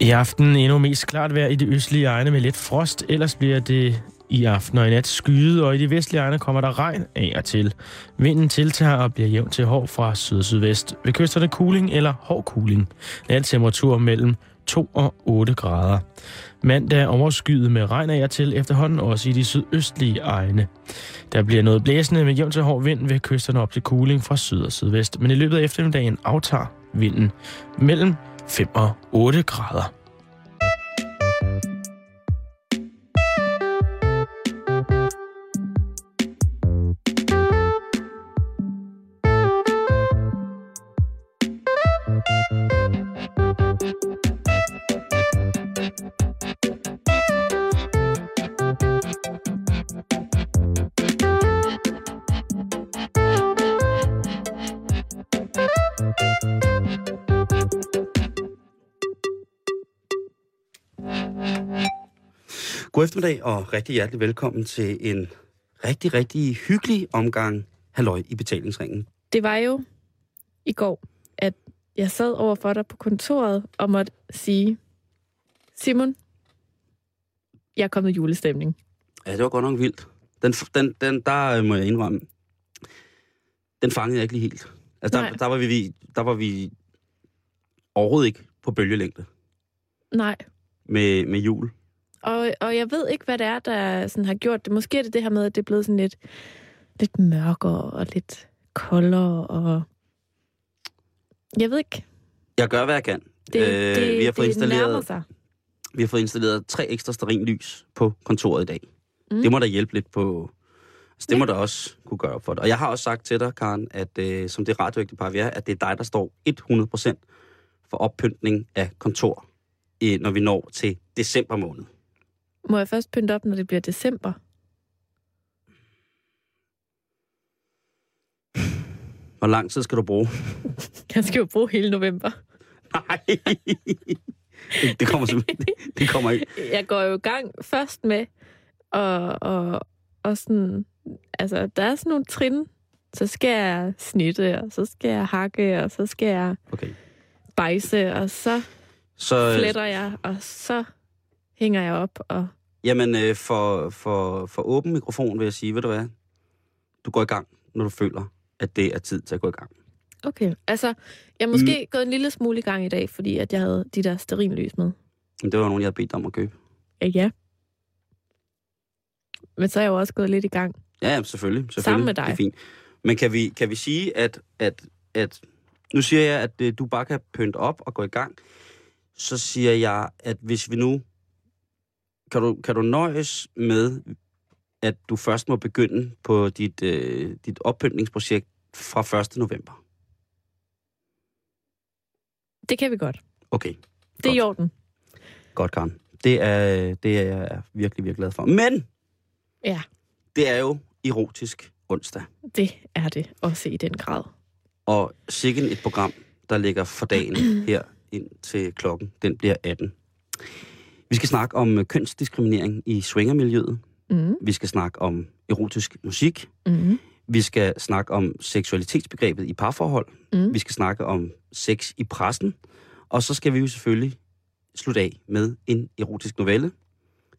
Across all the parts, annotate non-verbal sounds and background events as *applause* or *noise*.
I aften endnu mest klart vejr i de østlige egne med lidt frost, ellers bliver det i aften og i nat skyde, og i de vestlige egne kommer der regn af og til. Vinden tiltager og bliver jævn til hård fra syd og sydvest. Ved kysterne kuling eller hård kuling. temperatur mellem 2 og 8 grader. Mandag overskyet med regn af og til efterhånden også i de sydøstlige egne. Der bliver noget blæsende med jævn til hård vind ved kysterne op til kuling fra syd og sydvest, men i løbet af eftermiddagen aftager vinden mellem 5 og 8 grader. Eftermiddag og rigtig hjertelig velkommen til en rigtig, rigtig hyggelig omgang halløj i betalingsringen. Det var jo i går, at jeg sad over for dig på kontoret og måtte sige, Simon, jeg er kommet i julestemning. Ja, det var godt nok vildt. Den, den, den, der må jeg indrømme, den fangede jeg ikke lige helt. Altså, der, der, var vi, der var vi overhovedet ikke på bølgelængde. Nej. Med, med jul. Og, og jeg ved ikke, hvad det er, der sådan har gjort det. Måske er det det her med, at det er blevet sådan lidt, lidt mørkere og lidt koldere. Og... Jeg ved ikke. Jeg gør, hvad jeg kan. Det, øh, det, vi har fået det installeret, sig. Vi har fået installeret tre ekstra lys på kontoret i dag. Mm. Det må da hjælpe lidt på... Altså, det ja. må da også kunne gøre for det. Og jeg har også sagt til dig, Karen, at øh, som det radioægte par vi er, at det er dig, der står 100% for oppyntning af kontor, øh, når vi når til december måned. Må jeg først pynte op, når det bliver december? Hvor lang tid skal du bruge? *laughs* Jeg skal jo bruge hele november. Nej, det, kommer simpelthen det kommer ikke. Jeg går jo i gang først med og, og, og sådan, altså der er sådan nogle trin. Så skal jeg snitte, og så skal jeg hakke, og så skal jeg okay. bejse, og så, så fletter jeg, og så hænger jeg op og Jamen, øh, for, for, for åben mikrofon vil jeg sige, ved du hvad? Du går i gang, når du føler, at det er tid til at gå i gang. Okay, altså, jeg er måske mm. gået en lille smule i gang i dag, fordi at jeg havde de der sterinlys med. Men det var nogen, jeg havde bedt om at købe. Ja, ja. Men så er jeg jo også gået lidt i gang. Ja, selvfølgelig. selvfølgelig. Sammen med dig. Det er fint. Men kan vi, kan vi sige, at, at, at... Nu siger jeg, at øh, du bare kan pynte op og gå i gang. Så siger jeg, at hvis vi nu kan du, kan du nøjes med, at du først må begynde på dit, øh, dit oppyntningsprojekt fra 1. november? Det kan vi godt. Okay. Det er i orden. Godt, Karen. Det er, det er jeg virkelig, virkelig glad for. Men! Ja. Det er jo erotisk onsdag. Det er det også i den grad. Og sikkert et program, der ligger for dagen *clears throat* her ind til klokken, den bliver 18. Vi skal snakke om kønsdiskriminering i swingermiljøet. Mm. Vi skal snakke om erotisk musik. Mm. Vi skal snakke om seksualitetsbegrebet i parforhold. Mm. Vi skal snakke om sex i pressen. Og så skal vi jo selvfølgelig slutte af med en erotisk novelle.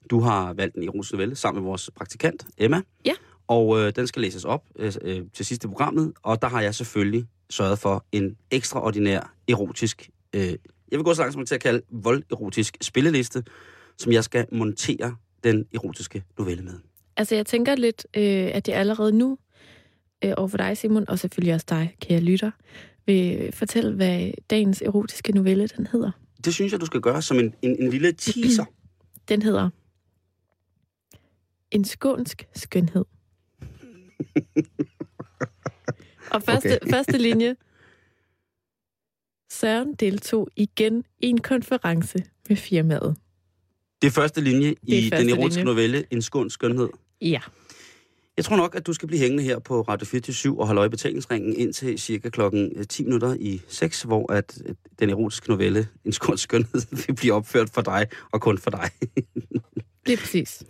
Du har valgt en erotisk novelle sammen med vores praktikant, Emma. Ja. Og øh, den skal læses op øh, øh til sidste programmet. Og der har jeg selvfølgelig sørget for en ekstraordinær erotisk øh, jeg vil gå så langt som til at kalde volderotisk spilleliste, som jeg skal montere den erotiske novelle med. Altså, jeg tænker lidt, øh, at det allerede nu, øh, over for dig, Simon, og selvfølgelig også dig, kære lytter, vil fortælle, hvad dagens erotiske novelle, den hedder. Det synes jeg, du skal gøre som en, en, en lille teaser. *clears throat* Den hedder En skånsk skønhed. *laughs* og første, okay. første linje, Søren deltog igen i en konference med firmaet. Det er første linje i første den erotiske linje. novelle, En skåns skønhed. Ja. Jeg tror nok, at du skal blive hængende her på Radio 24 og holde øje betalingsringen indtil cirka klokken 10 øh, minutter i 6, hvor at øh, den erotiske novelle, En skåns skønhed, *laughs* vil blive opført for dig og kun for dig. *laughs* Det er præcis.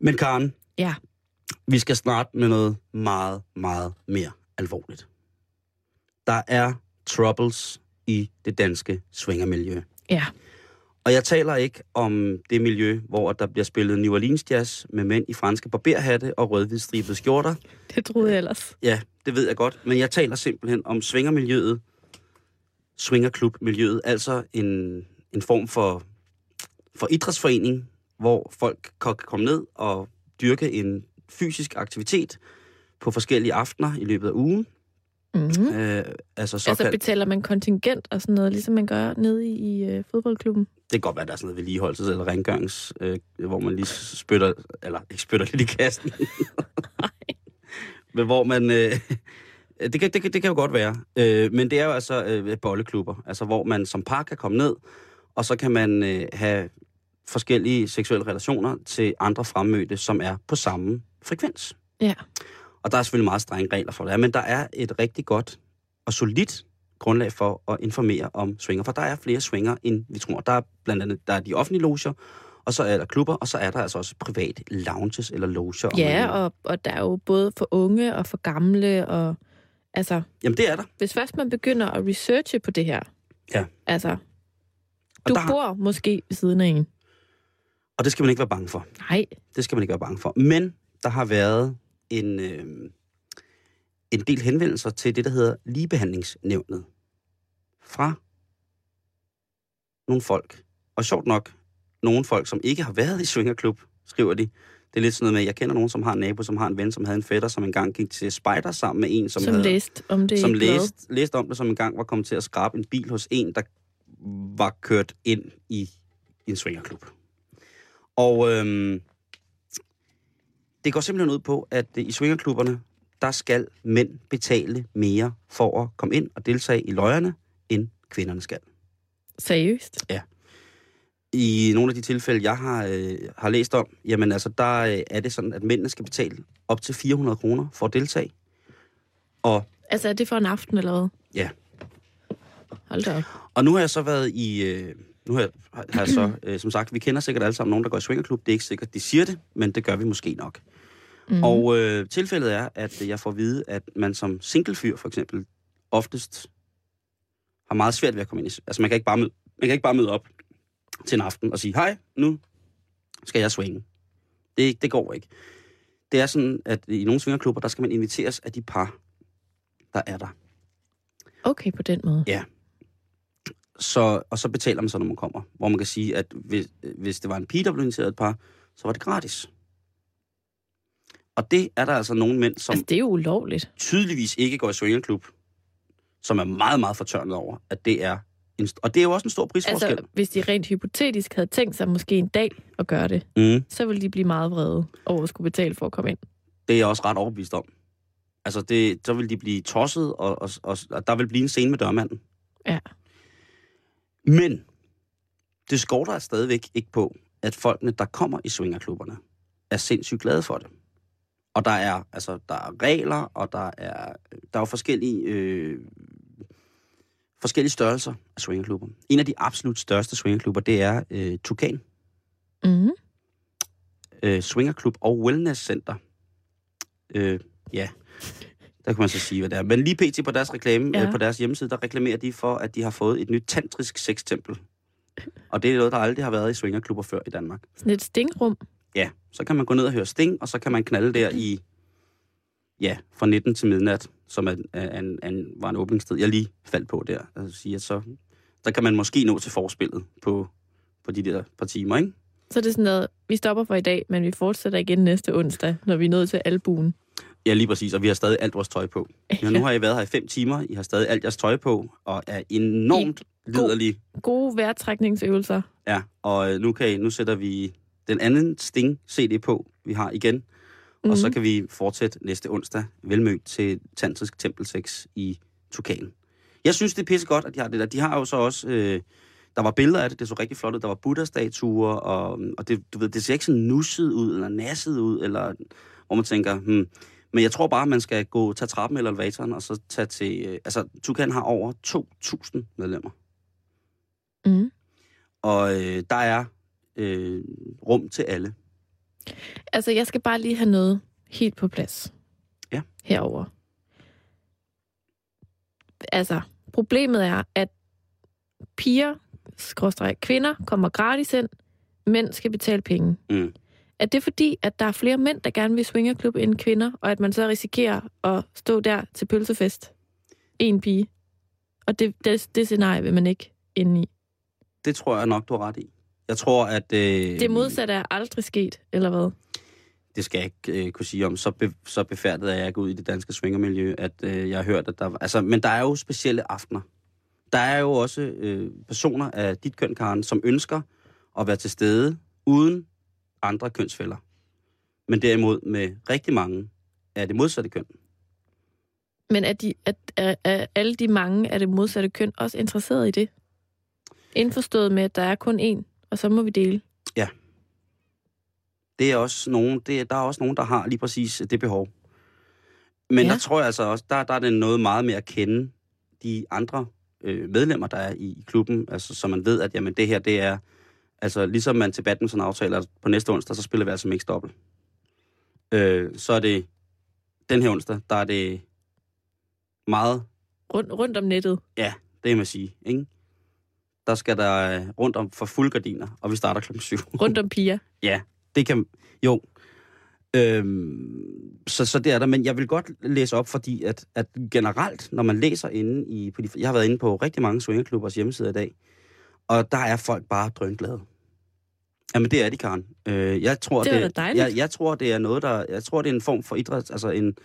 Men Karen, ja. vi skal snart med noget meget, meget mere alvorligt. Der er troubles i det danske svingermiljø. Ja. Og jeg taler ikke om det miljø, hvor der bliver spillet New Orleans jazz med mænd i franske barberhatte og rødhvidstribede skjorter. Det troede jeg ellers. Ja, det ved jeg godt. Men jeg taler simpelthen om svingermiljøet, swingerklubmiljøet, altså en, en form for, for idrætsforening, hvor folk kan komme ned og dyrke en fysisk aktivitet på forskellige aftener i løbet af ugen. Mm-hmm. Øh, altså, såkaldt... altså betaler man kontingent og sådan noget, ligesom man gør nede i, i øh, fodboldklubben? Det kan godt være, at der er sådan noget vedligeholdelse eller rengørings, øh, hvor man lige spytter, eller ikke spytter lidt i kassen. *laughs* Men hvor man... Øh, det, kan, det, kan, det kan jo godt være. Øh, men det er jo altså øh, bolleklubber, altså hvor man som par kan komme ned, og så kan man øh, have forskellige seksuelle relationer til andre fremmødte, som er på samme frekvens. Ja. Og der er selvfølgelig meget strenge regler for det, men der er et rigtig godt og solidt grundlag for at informere om swinger, for der er flere swinger, end vi tror. Der er blandt andet der er de offentlige loger, og så er der klubber, og så er der altså også private lounges eller loger. Ja, og, og der er jo både for unge og for gamle, og altså... Jamen, det er der. Hvis først man begynder at researche på det her, ja. altså, du der... bor måske ved siden af en. Og det skal man ikke være bange for. Nej. Det skal man ikke være bange for. Men der har været en, øh, en del henvendelser til det, der hedder ligebehandlingsnævnet. Fra nogle folk. Og sjovt nok, nogle folk, som ikke har været i Svingerklub, skriver de. Det er lidt sådan noget med, jeg kender nogen, som har en nabo, som har en ven, som havde en fætter, som engang gik til spider sammen med en, som, som havde, læste om det. Som læste, læste om det, som engang var kommet til at skrabe en bil hos en, der var kørt ind i, i en svingerklub. Og øhm, det går simpelthen ud på, at i swingerklubberne, der skal mænd betale mere for at komme ind og deltage i løjerne, end kvinderne skal. Seriøst? Ja. I nogle af de tilfælde, jeg har, øh, har læst om, jamen altså, der øh, er det sådan, at mændene skal betale op til 400 kroner for at deltage. Og, altså er det for en aften eller hvad? Ja. Hold da op. Og nu har jeg så været i... Øh, nu har har jeg så, *clears throat* øh, som sagt, vi kender sikkert alle sammen nogen, der går i swingerklub. Det er ikke sikkert, de siger det, men det gør vi måske nok. Mm. Og øh, tilfældet er, at jeg får at vide, at man som singlefyr for eksempel oftest har meget svært ved at komme ind i... Altså man kan ikke bare møde, man kan ikke bare møde op til en aften og sige, hej, nu skal jeg swinge. Det, det går ikke. Det er sådan, at i nogle svingerklubber, der skal man inviteres af de par, der er der. Okay, på den måde. Ja. Så, og så betaler man så, når man kommer. Hvor man kan sige, at hvis, hvis det var en pige, der blev inviteret et par, så var det gratis. Og det er der altså nogle mænd, som... Altså, det er jo ulovligt. Tydeligvis ikke går i swingerklub, som er meget, meget fortørnet over, at det er... En, og det er jo også en stor prisforskel. Altså, hvis de rent hypotetisk havde tænkt sig måske en dag at gøre det, mm. så ville de blive meget vrede over at skulle betale for at komme ind. Det er jeg også ret overbevist om. Altså, det, så vil de blive tosset, og, og, og, og der vil blive en scene med dørmanden. Ja. Men det skorter stadigvæk ikke på, at folkene, der kommer i swingerklubberne, er sindssygt glade for det. Og der er, altså, der er regler, og der er, der er jo forskellige, øh, forskellige størrelser af swingerklubber. En af de absolut største swingerklubber, det er øh, Tukan. Mm. Øh, swingerklub og wellness center. Øh, ja, der kan man så sige, hvad det er. Men lige pt. på deres reklame, ja. øh, på deres hjemmeside, der reklamerer de for, at de har fået et nyt tantrisk sextempel. Og det er noget, der aldrig har været i swingerklubber før i Danmark. Sådan et stingrum? Ja, så kan man gå ned og høre Sting, og så kan man knalde der i, ja, fra 19 til midnat, som er, er, en, en, var en åbningstid, jeg lige faldt på der. Altså sige, at så, der kan man måske nå til forspillet på, på de der par timer, ikke? Så det er sådan noget, vi stopper for i dag, men vi fortsætter igen næste onsdag, når vi er nået til albuen. Ja, lige præcis, og vi har stadig alt vores tøj på. *laughs* Ja. Nu har I været her i fem timer, I har stadig alt jeres tøj på, og er enormt liderlige. Gode vejrtrækningsøvelser. Ja, og øh, nu, kan I, nu sætter vi den anden Sting CD på, vi har igen. Mm-hmm. Og så mhm. kan vi fortsætte næste onsdag velmødt til Tantrisk Tempel 6 i Tukan. Jeg synes, det er pisse godt, at de har det der. De har jo så også... Øh, der var billeder af det, det så rigtig flot ud. Der var Buddha-statuer, og, og det, du ved, det ser ikke sådan nusset ud, eller nasset ud, eller hvor man tænker, hmm. Men jeg tror bare, man skal gå, tage trappen eller elevatoren, og så tage til... Øh, altså, Tukan har over 2.000 medlemmer. Mm. Og øh, der er øh, rum til alle. Altså, jeg skal bare lige have noget helt på plads. Ja. Herover. Altså, problemet er, at piger skråstreg, kvinder kommer gratis ind, mænd skal betale penge. Mm. Er det fordi, at der er flere mænd, der gerne vil swingerklub end kvinder, og at man så risikerer at stå der til pølsefest? En pige. Og det, det, det scenarie vil man ikke ind i. Det tror jeg nok, du har ret i. Jeg tror, at... Øh, det modsatte er aldrig sket, eller hvad? Det skal jeg ikke øh, kunne sige om. Så, be, så befærdet er jeg ikke ud i det danske swingermiljø, at øh, jeg har hørt, at der... Altså, men der er jo specielle aftener. Der er jo også øh, personer af dit køn, Karen, som ønsker at være til stede uden andre kønsfælder. Men derimod med rigtig mange er det modsatte køn. Men er, de, er, er, er alle de mange af det modsatte køn også interesseret i det? Indforstået med, at der er kun én, og så må vi dele. Ja. Det er også nogen, det, der er også nogen, der har lige præcis det behov. Men ja. der tror jeg altså også, der, der er det noget meget med at kende de andre øh, medlemmer, der er i, i klubben. Altså, så man ved, at jamen, det her, det er... Altså, ligesom man til badminton aftaler, at på næste onsdag, så spiller vi altså mixed dobbelt. Øh, så er det den her onsdag, der er det meget... Rundt, rundt om nettet? Ja, det kan man sige. Ikke? Der skal der øh, rundt om for fuld gardiner, og vi starter klokken syv. *laughs* Rundt om piger? ja, det kan... Jo. Øhm, så, så det er der, men jeg vil godt læse op, fordi at, at generelt, når man læser inde i... På de, jeg har været inde på rigtig mange swingerklubbers hjemmesider i dag, og der er folk bare drønkglade. Jamen, det er de, Karen. Øh, jeg tror, det, det er jeg, jeg tror, det er noget, der... Jeg tror, det er en form for idræt, altså en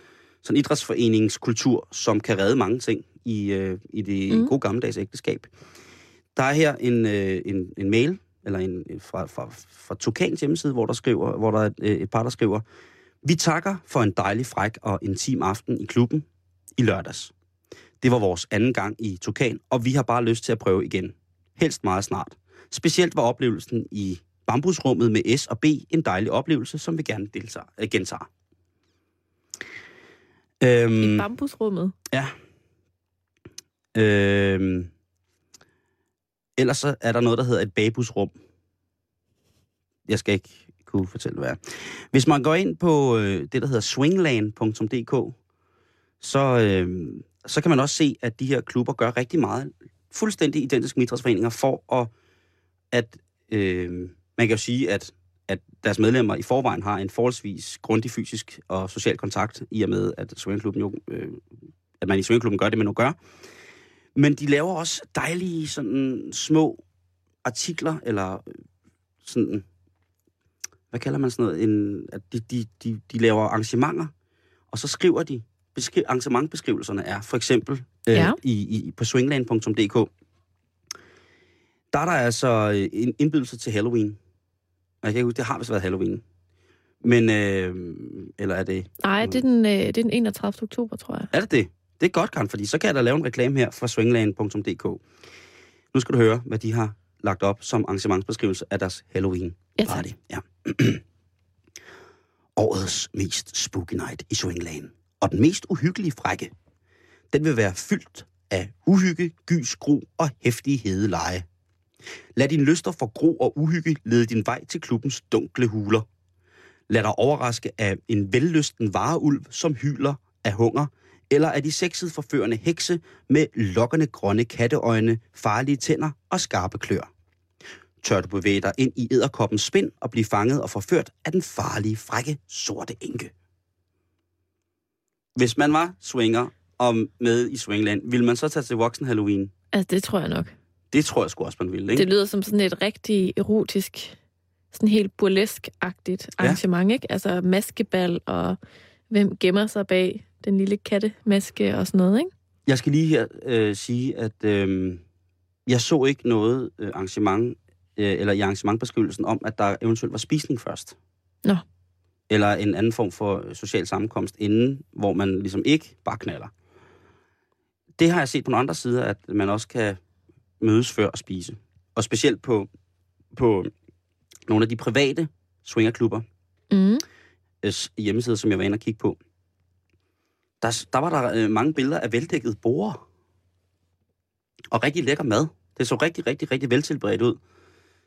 sådan idrætsforeningskultur, som kan redde mange ting i, øh, i det mm. gode gammeldags ægteskab. Der er her en, øh, en, en mail, eller en, fra, fra, fra Tukans hjemmeside, hvor der, skriver, hvor der er et, øh, et par, der skriver, Vi takker for en dejlig, fræk og intim aften i klubben i lørdags. Det var vores anden gang i Tukan, og vi har bare lyst til at prøve igen. Helst meget snart. Specielt var oplevelsen i bambusrummet med S og B en dejlig oplevelse, som vi gerne deltager, øh, gentager. Øhm, I bambusrummet? Ja. Øhm, ellers så er der noget, der hedder et babusrum. Jeg skal ikke kunne fortælle, hvad Hvis man går ind på øh, det, der hedder swingland.dk, så, øh, så kan man også se, at de her klubber gør rigtig meget fuldstændig identiske idrætsforeninger for at, at øh, man kan jo sige, at at deres medlemmer i forvejen har en forholdsvis grundig fysisk og social kontakt, i og med, at, swingklubben jo, øh, at man i swingklubben gør det, man nu gør. Men de laver også dejlige sådan små artikler, eller øh, sådan, hvad kalder man sådan noget, en, at de, de, de, de laver arrangementer, og så skriver de, beskri, arrangementbeskrivelserne er for eksempel øh, ja. i, i, på swingland.dk, der er der altså øh, en indbydelse til Halloween. Jeg kan ikke huske, det har vist været Halloween. Men, øh, eller er det... Nej, det er, den, øh, det er den 31. oktober, tror jeg. Er det det? Det er godt, kan, fordi så kan jeg da lave en reklame her fra swingland.dk. Nu skal du høre, hvad de har lagt op som arrangementsbeskrivelse af deres Halloween-party. Ja, ja. *clears throat* Årets mest spooky night i Swingland. Og den mest uhyggelige frække. Den vil være fyldt af uhygge, gys, gro og hæftige hedeleje. Lad din lyster for gro og uhygge lede din vej til klubbens dunkle huler. Lad dig overraske af en vellysten vareulv, som hyler af hunger, eller af de sexet forførende hekse med lokkende grønne katteøjne, farlige tænder og skarpe klør. Tør du bevæge dig ind i æderkoppens spind og blive fanget og forført af den farlige, frække, sorte enke. Hvis man var swinger og med i Swingland, ville man så tage til voksen Halloween? Altså, det tror jeg nok. Det tror jeg sgu også, man ville, ikke? Det lyder som sådan et rigtig erotisk, sådan helt burlesk-agtigt arrangement, ja. ikke? Altså maskebal, og hvem gemmer sig bag den lille kattemaske og sådan noget, ikke? Jeg skal lige her øh, sige, at øh, jeg så ikke noget øh, arrangement, øh, eller i arrangementbeskrivelsen om, at der eventuelt var spisning først. Nå. Eller en anden form for social sammenkomst inden, hvor man ligesom ikke bare knaller. Det har jeg set på nogle andre sider, at man også kan mødes før at spise. Og specielt på, på nogle af de private swingerklubber, mm. hjemmesider, som jeg var inde og kigge på, der, der var der øh, mange billeder af veldækket borer. Og rigtig lækker mad. Det så rigtig, rigtig, rigtig veltilberedt ud.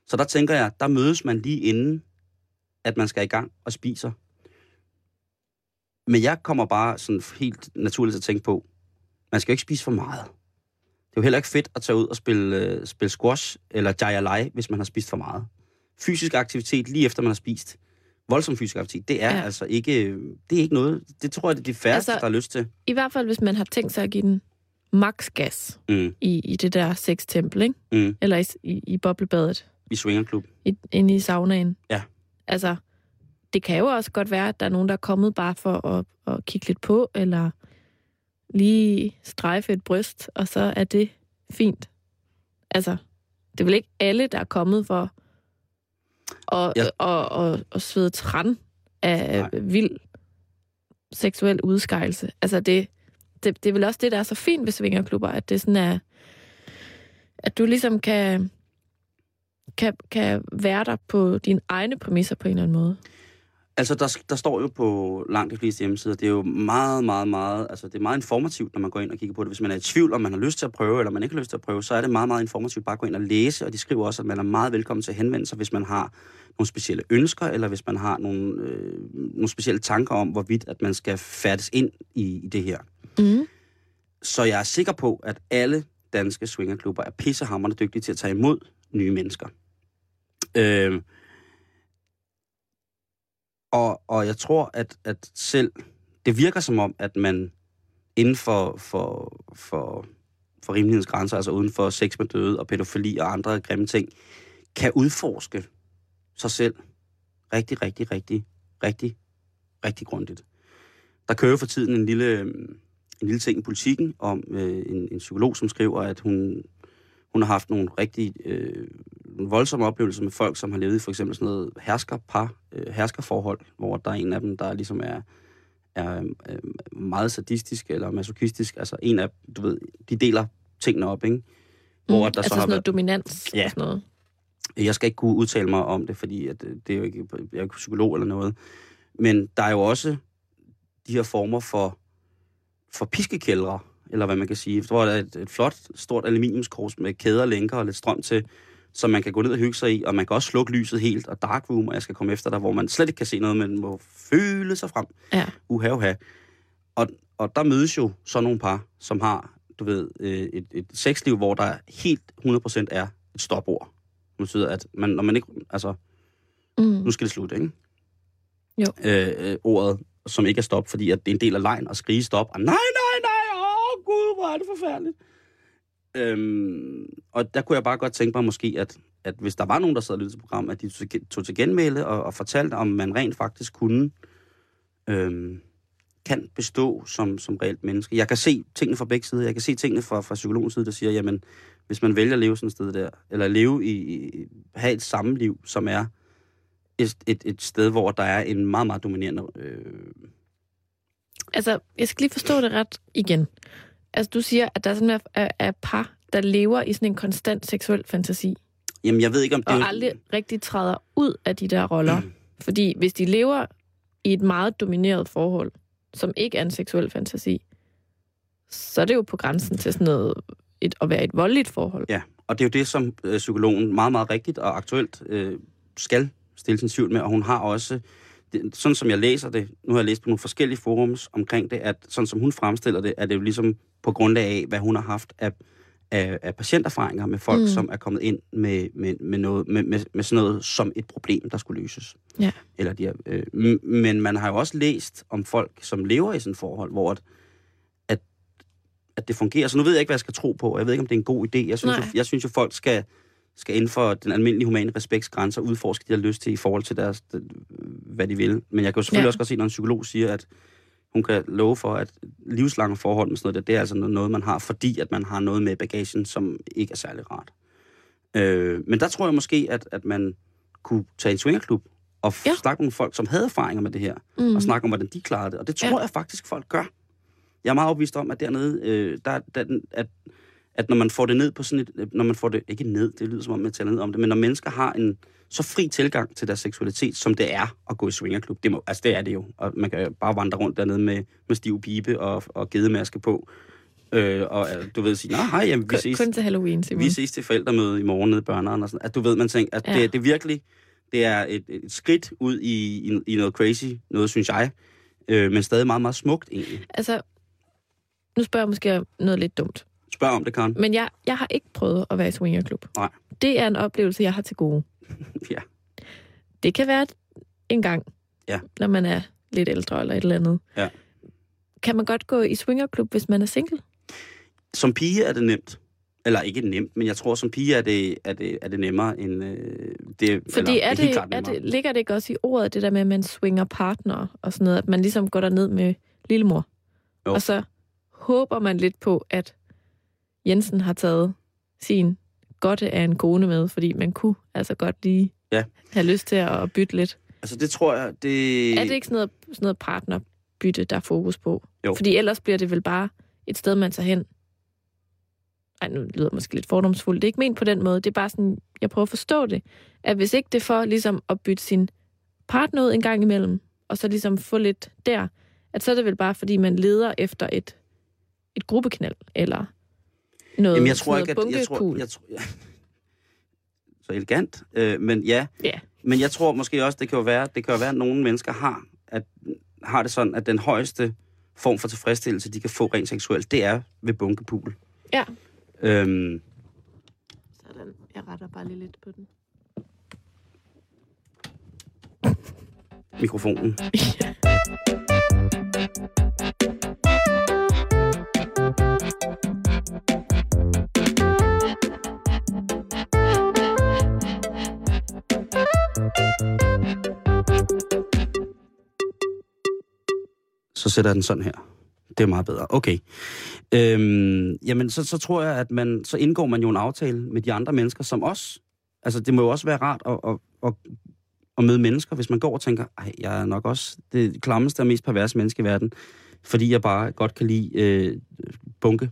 Så der tænker jeg, der mødes man lige inden, at man skal i gang og spiser. Men jeg kommer bare sådan helt naturligt til at tænke på, man skal jo ikke spise for meget. Det er jo heller ikke fedt at tage ud og spille, øh, spille squash eller jayalai, hvis man har spist for meget. Fysisk aktivitet lige efter man har spist. Voldsom fysisk aktivitet, det er ja. altså ikke, det er ikke noget, det tror jeg, det er de færreste, altså, der har lyst til. I hvert fald, hvis man har tænkt sig at give den max gas mm. i, i det der sextempel, ikke? Mm. Eller i, i, i boblebadet. I swingerklub. I, inde i saunaen. Ja. Altså, det kan jo også godt være, at der er nogen, der er kommet bare for at, at kigge lidt på, eller lige strejfe et bryst, og så er det fint. Altså, det er vel ikke alle, der er kommet for at, ja. og, og, og svede træn af Nej. vild seksuel udskejelse. Altså, det, det, det er vel også det, der er så fint ved svingerklubber, at det sådan er, at du ligesom kan, kan, kan være der på dine egne præmisser på en eller anden måde. Altså, der, der står jo på langt de fleste hjemmesider, det er jo meget, meget, meget, altså det er meget informativt, når man går ind og kigger på det. Hvis man er i tvivl, om man har lyst til at prøve, eller man ikke har lyst til at prøve, så er det meget, meget informativt bare at gå ind og læse, og de skriver også, at man er meget velkommen til at henvende sig, hvis man har nogle specielle ønsker, eller hvis man har nogle, øh, nogle specielle tanker om, hvorvidt at man skal færdes ind i, i det her. Mm. Så jeg er sikker på, at alle danske swingerklubber er pissehammerende dygtige til at tage imod nye mennesker. Øh, og, og jeg tror, at, at selv... Det virker som om, at man inden for, for, for, for rimelighedens grænser, altså uden for sex med døde og pædofili og andre grimme ting, kan udforske sig selv rigtig, rigtig, rigtig, rigtig, rigtig grundigt. Der kører for tiden en lille, en lille ting i politikken om øh, en, en psykolog, som skriver, at hun, hun har haft nogle rigtig øh, voldsomme oplevelser med folk, som har levet i for eksempel sådan noget herskerpar, øh, herskerforhold, hvor der er en af dem, der ligesom er, er øh, meget sadistisk eller masochistisk. Altså en af, du ved, de deler tingene op, ikke? Hvor mm, der altså så har sådan noget været, dominans ja, og sådan noget. Jeg skal ikke kunne udtale mig om det, fordi at øh, det er jo ikke, jeg er ikke psykolog eller noget. Men der er jo også de her former for, for piskekældre, eller hvad man kan sige. Der er et, et flot, stort aluminiumskors med kæder, lænker og lidt strøm til, som man kan gå ned og hygge sig i, og man kan også slukke lyset helt, og dark room, og jeg skal komme efter dig, hvor man slet ikke kan se noget, men må føle sig frem. Ja. Uha, uha. Og, og der mødes jo så nogle par, som har, du ved, øh, et, et sexliv, hvor der helt 100% er et stopord. Det betyder, at man, når man ikke, altså, mm. nu skal det slutte, ikke? Jo. Øh, øh, ordet, som ikke er stop, fordi at det er en del af lejen at skrige stop, og nej, nej, nej, åh oh, gud, hvor er det forfærdeligt. Øhm, og der kunne jeg bare godt tænke mig måske, at, at hvis der var nogen, der sad og lyttede til programmet, at de tog til genmæle og, og fortalte, om man rent faktisk kunne, øhm, kan bestå som, som reelt menneske. Jeg kan se tingene fra begge sider. Jeg kan se tingene fra, fra psykologens side, der siger, jamen, hvis man vælger at leve sådan et sted der, eller leve i, i have et sammenliv, som er et, et, et sted, hvor der er en meget, meget dominerende... Øh... Altså, jeg skal lige forstå det ret igen. Altså, du siger, at der er sådan er, er par, der lever i sådan en konstant seksuel fantasi. Jamen, jeg ved ikke, om det... Og aldrig rigtig træder ud af de der roller. Mm. Fordi hvis de lever i et meget domineret forhold, som ikke er en seksuel fantasi, så er det jo på grænsen til sådan noget, et, at være et voldeligt forhold. Ja, og det er jo det, som øh, psykologen meget, meget rigtigt og aktuelt øh, skal stille sin tvivl med, og hun har også det, sådan som jeg læser det, nu har jeg læst på nogle forskellige forums omkring det, at sådan som hun fremstiller det, er det jo ligesom på grund af, hvad hun har haft af, af, af patienterfaringer med folk, mm. som er kommet ind med, med, med, noget, med, med, med sådan noget som et problem, der skulle løses. Ja. Eller de her, øh, men man har jo også læst om folk, som lever i sådan et forhold, hvor at, at, at det fungerer. Så nu ved jeg ikke, hvad jeg skal tro på. Jeg ved ikke, om det er en god idé. Jeg synes, jo, jeg synes jo, folk skal skal inden for den almindelige humane respektsgrænser udforske, de har lyst til i forhold til deres, hvad de vil. Men jeg kan jo selvfølgelig ja. også godt se, når en psykolog siger, at hun kan love for, at livslange forhold med sådan noget, det er altså noget, man har, fordi at man har noget med bagagen, som ikke er særlig rart. Øh, men der tror jeg måske, at, at man kunne tage en swingerklub og ja. snakke med folk, som havde erfaringer med det her, mm. og snakke om, hvordan de klarede det. Og det tror ja. jeg faktisk, folk gør. Jeg er meget overbevist om, at dernede, øh, der, der, at at når man får det ned på sådan et, når man får det, ikke ned, det lyder som om, man taler ned om det, men når mennesker har en så fri tilgang til deres seksualitet, som det er at gå i swingerklub, det må, altså det er det jo, og man kan bare vandre rundt dernede med, med stiv pibe og, og gedemaske på, øh, og du ved sige, nej, hej, jamen, vi ses, kun til Halloween, Simon. vi ses til forældremøde i morgen nede i børneren, og sådan, at du ved, man tænker, at ja. det, det virkelig, det er et, et skridt ud i, i, i noget crazy, noget synes jeg, øh, men stadig meget, meget smukt egentlig. Altså, nu spørger jeg måske noget lidt dumt. Spørg om det, Karen. Men jeg, jeg har ikke prøvet at være i swingerklub. Nej. Det er en oplevelse, jeg har til gode. *laughs* ja. Det kan være en gang, ja. når man er lidt ældre eller et eller andet. Ja. Kan man godt gå i swingerklub, hvis man er single? Som pige er det nemt. Eller ikke nemt, men jeg tror, som pige er det, er det, er det nemmere end... Øh, det, Fordi eller, er, det, er, er det, ligger det ikke også i ordet, det der med, at man swinger partner og sådan noget, at man ligesom går der ned med lillemor? Jo. Og så håber man lidt på, at Jensen har taget sin godte af en kone med, fordi man kunne altså godt lige ja. have lyst til at bytte lidt. Altså det tror jeg, det... Er det ikke sådan noget, sådan noget partnerbytte, der er fokus på? Jo. Fordi ellers bliver det vel bare et sted, man tager hen. Ej, nu lyder det måske lidt fordomsfuldt. Det er ikke ment på den måde. Det er bare sådan, jeg prøver at forstå det. At hvis ikke det for ligesom at bytte sin partner ud en gang imellem, og så ligesom få lidt der, at så er det vel bare, fordi man leder efter et, et gruppeknald, eller noget, Jamen, jeg tror ikke, at, jeg tror, jeg tror, ja. *laughs* Så elegant, øh, men ja. ja. Men jeg tror måske også, det kan jo være, det kan jo være, at nogle mennesker har, at, har det sådan, at den højeste form for tilfredsstillelse, de kan få rent seksuelt, det er ved bunkepul. Ja. Øhm, Sådan. Jeg retter bare lige lidt på den. Mikrofonen. *laughs* ja. Så sætter jeg den sådan her. Det er meget bedre. Okay. Øhm, jamen, så, så tror jeg, at man, så indgår man jo en aftale med de andre mennesker, som også... Altså, det må jo også være rart at, at, at, at møde mennesker, hvis man går og tænker, ej, jeg er nok også det klammeste og mest perverse menneske i verden, fordi jeg bare godt kan lide øh, bunke.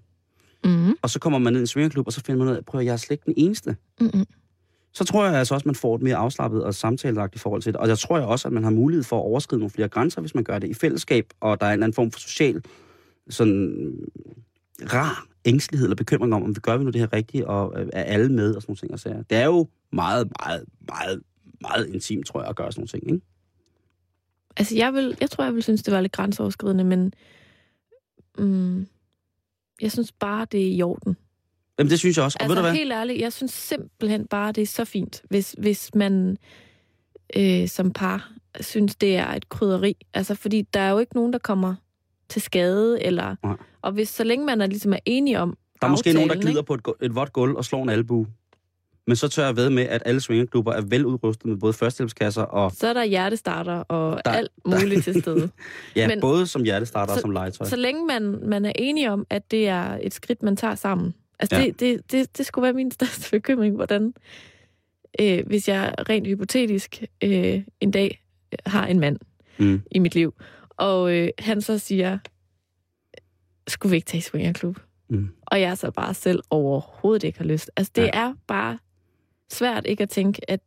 Mm-hmm. Og så kommer man ned i en swingerklub, og så finder man ud af, prøv at jeg er slet ikke den eneste. Mm-hmm. Så tror jeg altså også, at man får et mere afslappet og samtalelagt i forhold til det. Og jeg tror jeg også, at man har mulighed for at overskride nogle flere grænser, hvis man gør det i fællesskab, og der er en anden form for social sådan rar ængstelighed eller bekymring om, om vi gør vi nu det her rigtigt, og øh, er alle med, og sådan nogle ting. Og sager. Det er jo meget, meget, meget, meget intimt, tror jeg, at gøre sådan nogle ting, ikke? Altså, jeg, vil, jeg tror, jeg vil synes, det var lidt grænseoverskridende, men mm, jeg synes bare, det er i orden. Jamen, det synes jeg også. Og altså, ved du hvad? helt ærligt, jeg synes simpelthen bare, det er så fint, hvis, hvis man øh, som par synes, det er et krydderi. Altså, fordi der er jo ikke nogen, der kommer til skade, eller... Nej. Og hvis så længe man er, ligesom er enige om Der er måske aftalen, nogen, der glider ikke? på et, et vådt gulv og slår en albu. Men så tør jeg ved med, at alle swingerklubber er veludrustet med både førstehjælpskasser og Så er der hjertestarter og Der- der, alt muligt til stede. *laughs* ja, Men- både som hjertestarter og Så- som legetøj. Så længe man, man er enige om, at det er et skridt, man tager sammen. Altså, Ja. det, det, det, det skulle være min *laughs* største bekymring, hvordan, øh, hvis jeg rent hypotetisk øh, en dag har en mand Mm. i mit liv, og øh, han så siger, skulle vi ikke tage i swingerklub? Mm. Og jeg så bare selv overhovedet ikke har lyst. Altså, det ja. er bare svært ikke at tænke, at,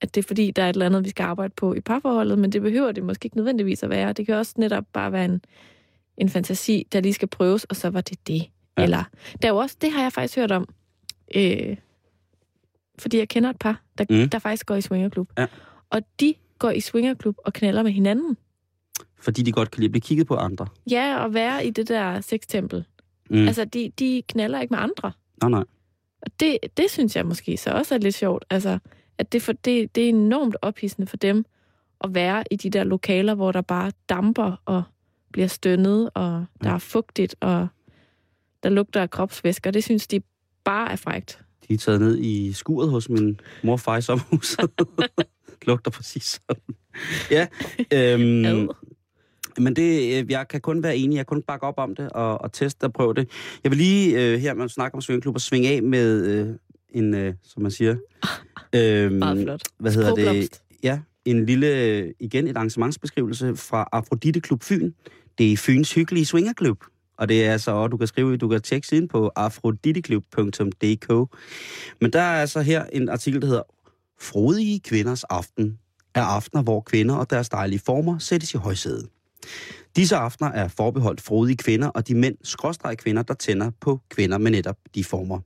at det er fordi, der er et eller andet, vi skal arbejde på i parforholdet, men det behøver det måske ikke nødvendigvis at være. Det kan også netop bare være en, en fantasi, der lige skal prøves, og så var det det. Ja. Eller, der er jo også, det har jeg faktisk hørt om, øh, fordi jeg kender et par, der, Mm. der faktisk går i swingerklub. Ja. Og de går i swingerklub og knaller med hinanden. Fordi de godt kan lide at blive kigget på andre. Ja, og være i det der sextempel. Mm. Altså, de, de knaller ikke med andre. Nej, nej. Og det, det synes jeg måske så også er lidt sjovt. Altså, at det, for, det, det er enormt ophidsende for dem at være i de der lokaler, hvor der bare damper og bliver stønnet, og der Ja. er fugtigt, og der lugter af kropsvæsker. Det synes de bare er frægt. De er taget ned i skuret hos min mor og far i sommerhuset. *laughs* Lugter præcis sådan. Ja, øhm, *laughs* Ad. men det, øh, jeg kan kun være enig. Jeg kan kun bakke op om det og, og teste og prøve det. Jeg vil lige øh, her, man snakker om og svinge af med øh, en, øh, som man siger... *laughs* Øh, Meget flot. Hvad hedder det? Ja, en lille, igen et arrangementsbeskrivelse fra Afrodite Klub Fyn. Det er Fyns hyggelige swingerklub. Og det er altså, og du kan skrive, du kan tjekke siden på afroditeklub.dk. Men der er altså her en artikel, der hedder Frodige kvinders aften er aftener, hvor kvinder og deres dejlige former sættes i højsædet. Disse aftener er forbeholdt frodige kvinder og de mænd, skråstreg kvinder, der tænder på kvinder med netop de former.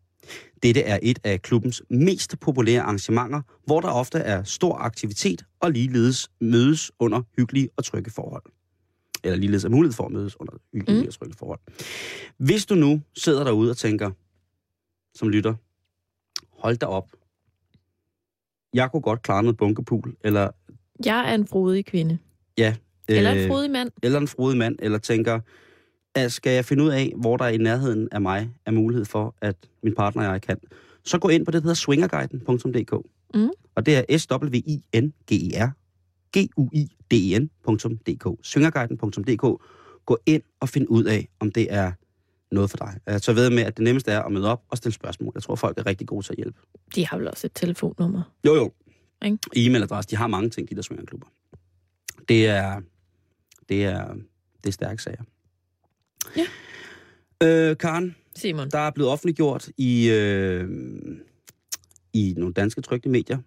Dette er et af klubbens mest populære arrangementer, hvor der ofte er stor aktivitet og ligeledes mødes under hyggelige og trygge forhold eller ligeledes er mulighed for at mødes under hyggelige mm. og trygge forhold. Hvis du nu sidder derude og tænker, som lytter, hold da op. Jeg kunne godt klare noget bunkepul, eller... Jeg er en frodig kvinde. Ja. Eller en øh, frodig mand. Eller en frodig mand, eller tænker, at skal jeg finde ud af, hvor der i nærheden af mig er mulighed for, at min partner og jeg kan, så gå ind på det, der hedder swingerguiden.dk. Mm. Og det er s w i n g e r g u i d e n.dk. Swingerguiden.dk. Gå ind og find ud af, om det er noget for dig. Jeg tager ved med, at det nemmeste er at møde op og stille spørgsmål. Jeg tror, folk er rigtig gode til at hjælpe. De har vel også et telefonnummer? Jo, jo. E-mailadresse. De har mange ting, de der swingerklubber. Det er, det er, det er stærke sager. Ja. Øh, Karen, Simon. der er blevet offentliggjort i, øh, i nogle danske trygte medier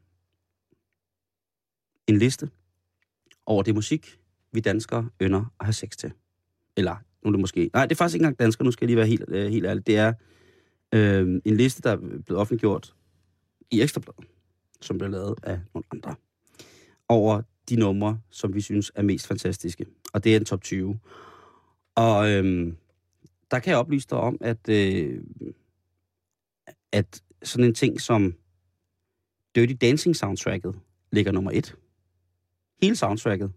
en liste over det musik, vi danskere ynder at have sex til. Eller, nu er det måske... Nej, det er faktisk ikke engang danskere, nu skal jeg lige være helt, øh, helt ærlig. Det er øh, en liste, der er blevet offentliggjort i Ekstrabladet, som blev lavet af nogle andre, over de numre, som vi synes er mest fantastiske. Og det er en top 20. Og øh, der kan jeg oplyse dig om, at, øh, at sådan en ting som Dirty Dancing soundtracket ligger nummer et. Hele soundtracket.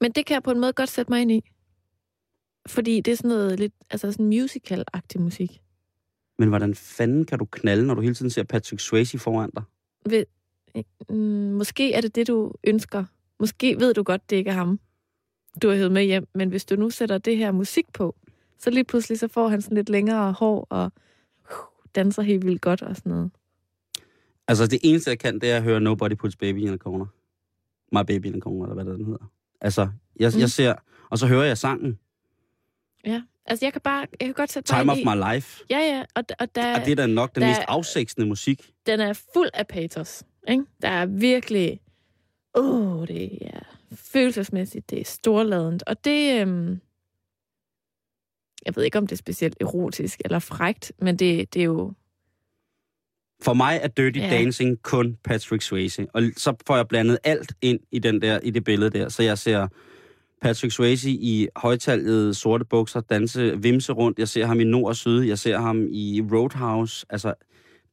Men det kan jeg på en måde godt sætte mig ind i. Fordi det er sådan noget lidt, altså sådan musical-agtig musik. Men hvordan fanden kan du knalde, når du hele tiden ser Patrick Swayze foran dig? Ved, mm, måske er det det, du ønsker. Måske ved du godt, det ikke er ham, du har hævet med hjem. Men hvis du nu sætter det her musik på, så lige pludselig så får han sådan lidt længere hår og uh, danser helt vildt godt og sådan noget. Altså det eneste, jeg kan, det er at høre Nobody Puts Baby in a Corner. My Baby in a Corner, eller hvad det den hedder. Altså, jeg, mm. jeg ser, og så hører jeg sangen. Ja, altså jeg kan bare, jeg kan godt sætte Time of i, my life. Ja, ja, og, og, der, og det er da nok den der, mest afsægtsende musik. Den er fuld af patos, ikke? Der er virkelig, åh, oh, det er følelsesmæssigt, det er storladent, og det, øhm, jeg ved ikke, om det er specielt erotisk eller frægt, men det, det er jo for mig er Dirty ja. Dancing kun Patrick Swayze. Og så får jeg blandet alt ind i, den der, i det billede der. Så jeg ser Patrick Swayze i højtalget sorte bukser danse vimse rundt. Jeg ser ham i nord og syd. Jeg ser ham i Roadhouse. Altså,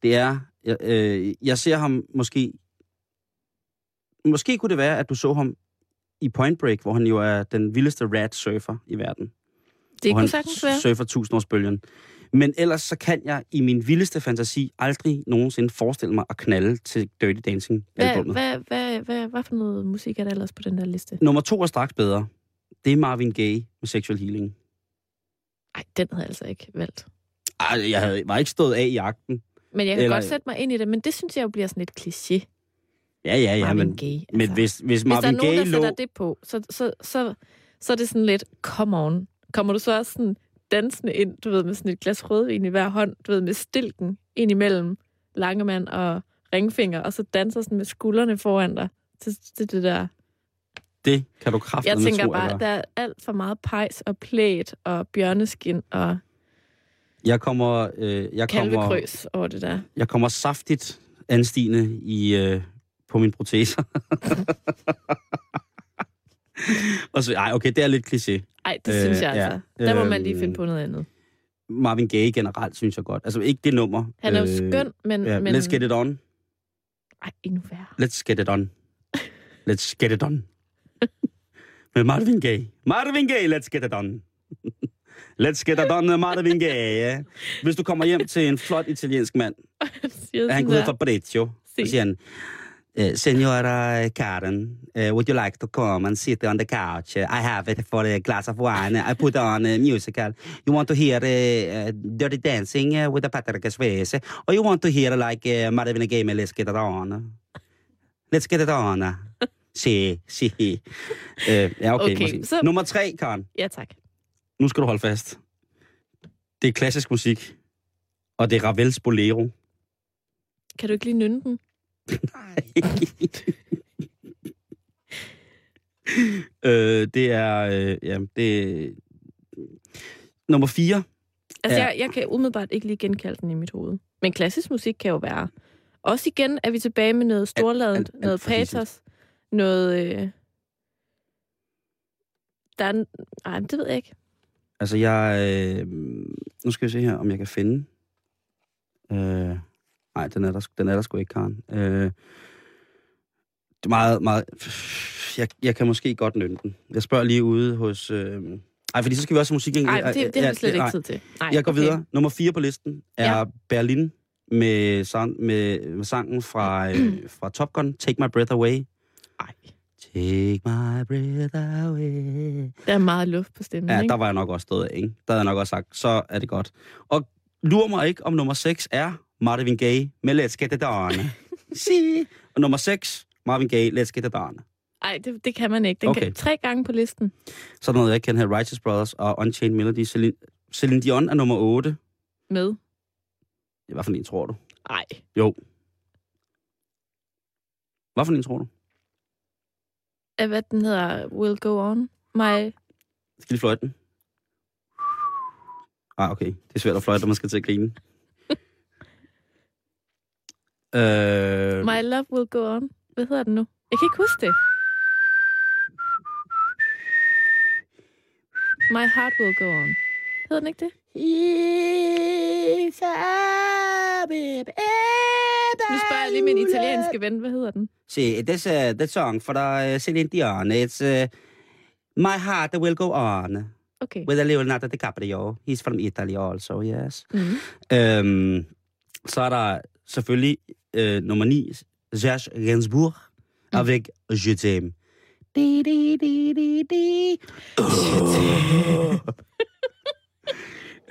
det er... Jeg, øh, jeg ser ham måske... Måske kunne det være, at du så ham i Point Break, hvor han jo er den vildeste rat surfer i verden. Det kunne sagtens være. surfer tusindårsbølgen. Men ellers så kan jeg i min vildeste fantasi aldrig nogensinde forestille mig at knalde til Dirty Dancing albumet. Hvad, hvad, hvad, hvad, hvad for noget musik er der ellers på den der liste? Nummer to er straks bedre. Det er Marvin Gaye med Sexual Healing. Nej, den havde jeg altså ikke valgt. Ej, jeg havde, var ikke stået af i jagten. Men jeg kan Eller... godt sætte mig ind i det, men det synes jeg jo bliver sådan lidt kliché. Ja, ja, ja. Marvin men, Gaye, altså. men hvis, hvis Marvin Gaye Hvis der er nogen, der lå... det på, så, så, så, så er det sådan lidt, come on. Kommer du så også sådan dansende ind, du ved, med sådan et glas rødvin i hver hånd, du ved, med stilken ind imellem Langemand og ringfinger, og så danser sådan med skuldrene foran dig til, til det der. Det kan du kraftigt Jeg tænker bare, der er alt for meget pejs og plæt og bjørneskin og jeg kommer, øh, jeg kommer, over det der. Jeg kommer saftigt anstigende i, øh, på mine proteser. *laughs* *laughs* og så, ej, okay, det er lidt kliché. Nej, det øh, synes jeg altså. Ja. Der må man lige finde på noget andet. Marvin Gaye generelt, synes jeg godt. Altså ikke det nummer. Han er jo øh, skøn, men... Ja, men... Let's get it on. Ej, endnu værre. Let's get it on. *laughs* Let's get it on. med Marvin Gaye. Marvin Gaye, let's get it on. *laughs* Let's get it on med Marvin Gaye. Ja. Hvis du kommer hjem til en flot italiensk mand, han kunne hedde Fabrizio, så siger han, Uh, Senora Karen, uh, would you like to come and sit on the couch? Uh, I have it for a glass of wine. I put on a musical. You want to hear uh, Dirty Dancing with the Patrick Swayze? Or you want to hear like uh, Marvin Gaye Let's Get It On? Let's Get It On. *laughs* Si, si. Uh, ja, okay. okay så... Nummer tre, Karen. Ja, tak. Nu skal du holde fast. Det er klassisk musik, og det er Ravels Bolero. Kan du ikke lige nynne den? Nej. *laughs* øh, det er, øh, ja, det Nummer fire. Altså, er... jeg, jeg kan umiddelbart ikke lige genkalde den i mit hoved. Men klassisk musik kan jo være... Også igen er vi tilbage med noget storladent, noget patos, noget... Øh... Der er... Ej, det ved jeg ikke. Altså, jeg... Øh, nu skal vi se her, om jeg kan finde... Øh, nej, den er der, den er der sgu ikke, Karen. Øh, det er meget, meget... Jeg, jeg kan måske godt nynde den. Jeg spørger lige ude hos... Øh, ej, fordi så skal vi også have musik. Nej, det, det har vi slet ikke tid til. Nej, jeg går okay. videre. Nummer 4 på listen er ja. Berlin med, sang, med, med sangen fra, øh, fra Top Gun, Take My Breath Away. Ej. Take my breath away. Der er meget luft på stemmen, Ja, ikke? der var jeg nok også stået af, ikke? Der havde jeg nok også sagt, så er det godt. Og lurer mig ikke, om nummer 6 er Marvin Gaye med Let's Get It On. *laughs* si. Og nummer 6, Marvin Gaye, Let's Get It On. Nej, det, det kan man ikke. Den Okay. kan tre gange på listen. Så er der noget, jeg kan have Righteous Brothers og Unchained Melody. Celine, Celine Dion er nummer 8. Med. Hvad for en tror du? Nej. Jo. Hvad for en tror du? Af hvad den hedder? Will Go On. My... Skal lige fløjte den? Ah, okay. Det er svært at fløjte, når man skal til at grine. Øh, My Love Will Go On. Hvad hedder den nu? Jeg kan ikke huske det. My Heart Will Go On. Hedder den ikke det? Nu spørger jeg lige min italienske ven. Hvad hedder den? See, this uh, the song for uh, Celine Dion. It's uh, My Heart Will Go On Okay. with Leonardo DiCaprio. He's from Italy also, yes. Mm. Øhm, så er der selvfølgelig øh, nummer 9, Serge Gainsbourg, mm. avec Je t'aime. Di, di, di, di. *laughs*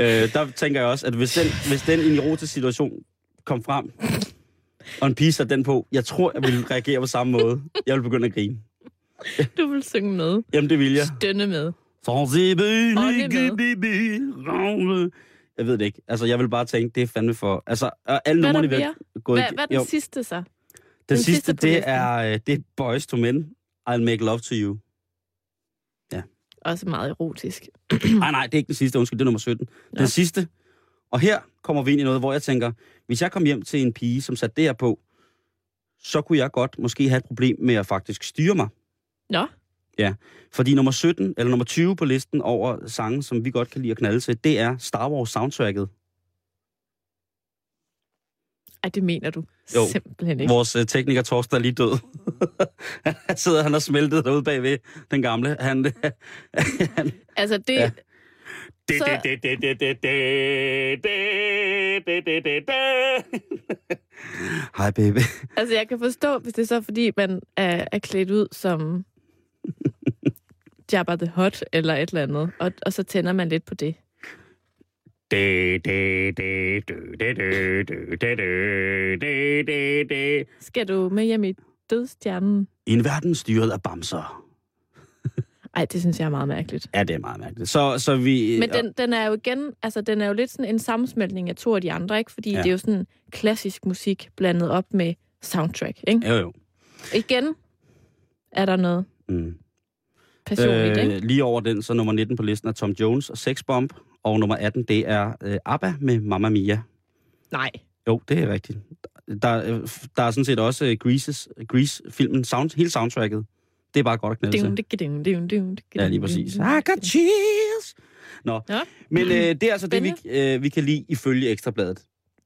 øh, der tænker jeg også, at hvis den, hvis den i en erotisk situation kom frem, og en pige satte den på, jeg tror, jeg ville reagere på samme måde. Jeg ville begynde at grine. *laughs* Du vil synge med. Jamen, det vil jeg. Stønne med. med. Jeg ved det ikke. Altså, jeg vil bare tænke, det er fandme for... Altså, alle numrene vil gå Hvad, hvad er den jo. sidste så? Den, Den sidste, sidste det listen? er, øh, det er Boys to Men. I'll make love to you. Også meget erotisk. Nej, nej, det er ikke den sidste. Undskyld, det er nummer 17. Den sidste. Og her kommer vi ind i noget, hvor jeg tænker, hvis jeg kom hjem til en pige, som satte det her på, så kunne jeg godt måske have et problem med at faktisk styre mig. Nå, Fordi nummer 17, eller nummer 20 på listen over sange, som vi godt kan lide at knalde til, det er Star Wars soundtracket. Ej, det mener du Jo. simpelthen ikke. Vores uh, tekniker Torsten er lige død. *laughs* han sidder, han har smeltet derude bagved, den gamle. Han, *laughs* han, Altså, det... Ja. Ja. Så- Hej baby. Altså, jeg kan forstå, hvis det er så, fordi man er, er klædt ud som Jabba the Hutt eller et eller andet, og, og så tænder man lidt på det. Skal du med hjem i dødstjernen? I en verden styret af bamser. *laughs* Ej, det synes jeg er meget mærkeligt. Ja, det er meget mærkeligt. Så, så vi... Men den, den er jo igen, altså den er jo lidt sådan en sammensmeltning af to af de andre, ikke? Fordi ja. det er jo sådan klassisk musik blandet op med soundtrack, ikke? Jo, jo. Igen er der noget Mm. personligt, ikke? Øh, lige over den, så nummer 19 på listen er Tom Jones og Sex Bomb. Og nummer 18, det er øh, ABBA med Mamma Mia. Nej. Jo, det er rigtigt. Der, øh, der er sådan set også øh, Greases, Grease-filmen, sound, hele soundtracket. Det er bare godt at knalde til. Ding, ding, ding, ding, ding, Ja, lige præcis. I ding, got cheese! Nå, Ja. men øh, det er altså det, vi, øh, vi kan lide ifølge Ekstrabladet.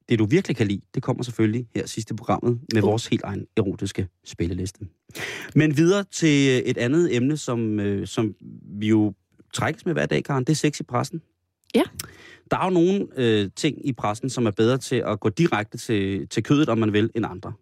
Det, du virkelig kan lide, det kommer selvfølgelig her sidste programmet med Uh. vores helt egen erotiske spilleliste. Men videre til øh, et andet emne, som, øh, som vi jo trækkes med hver dag, Karen. Det er sex i pressen. Ja. Der er jo nogle øh, ting i pressen, som er bedre til at gå direkte til, til kødet, om man vil, end andre.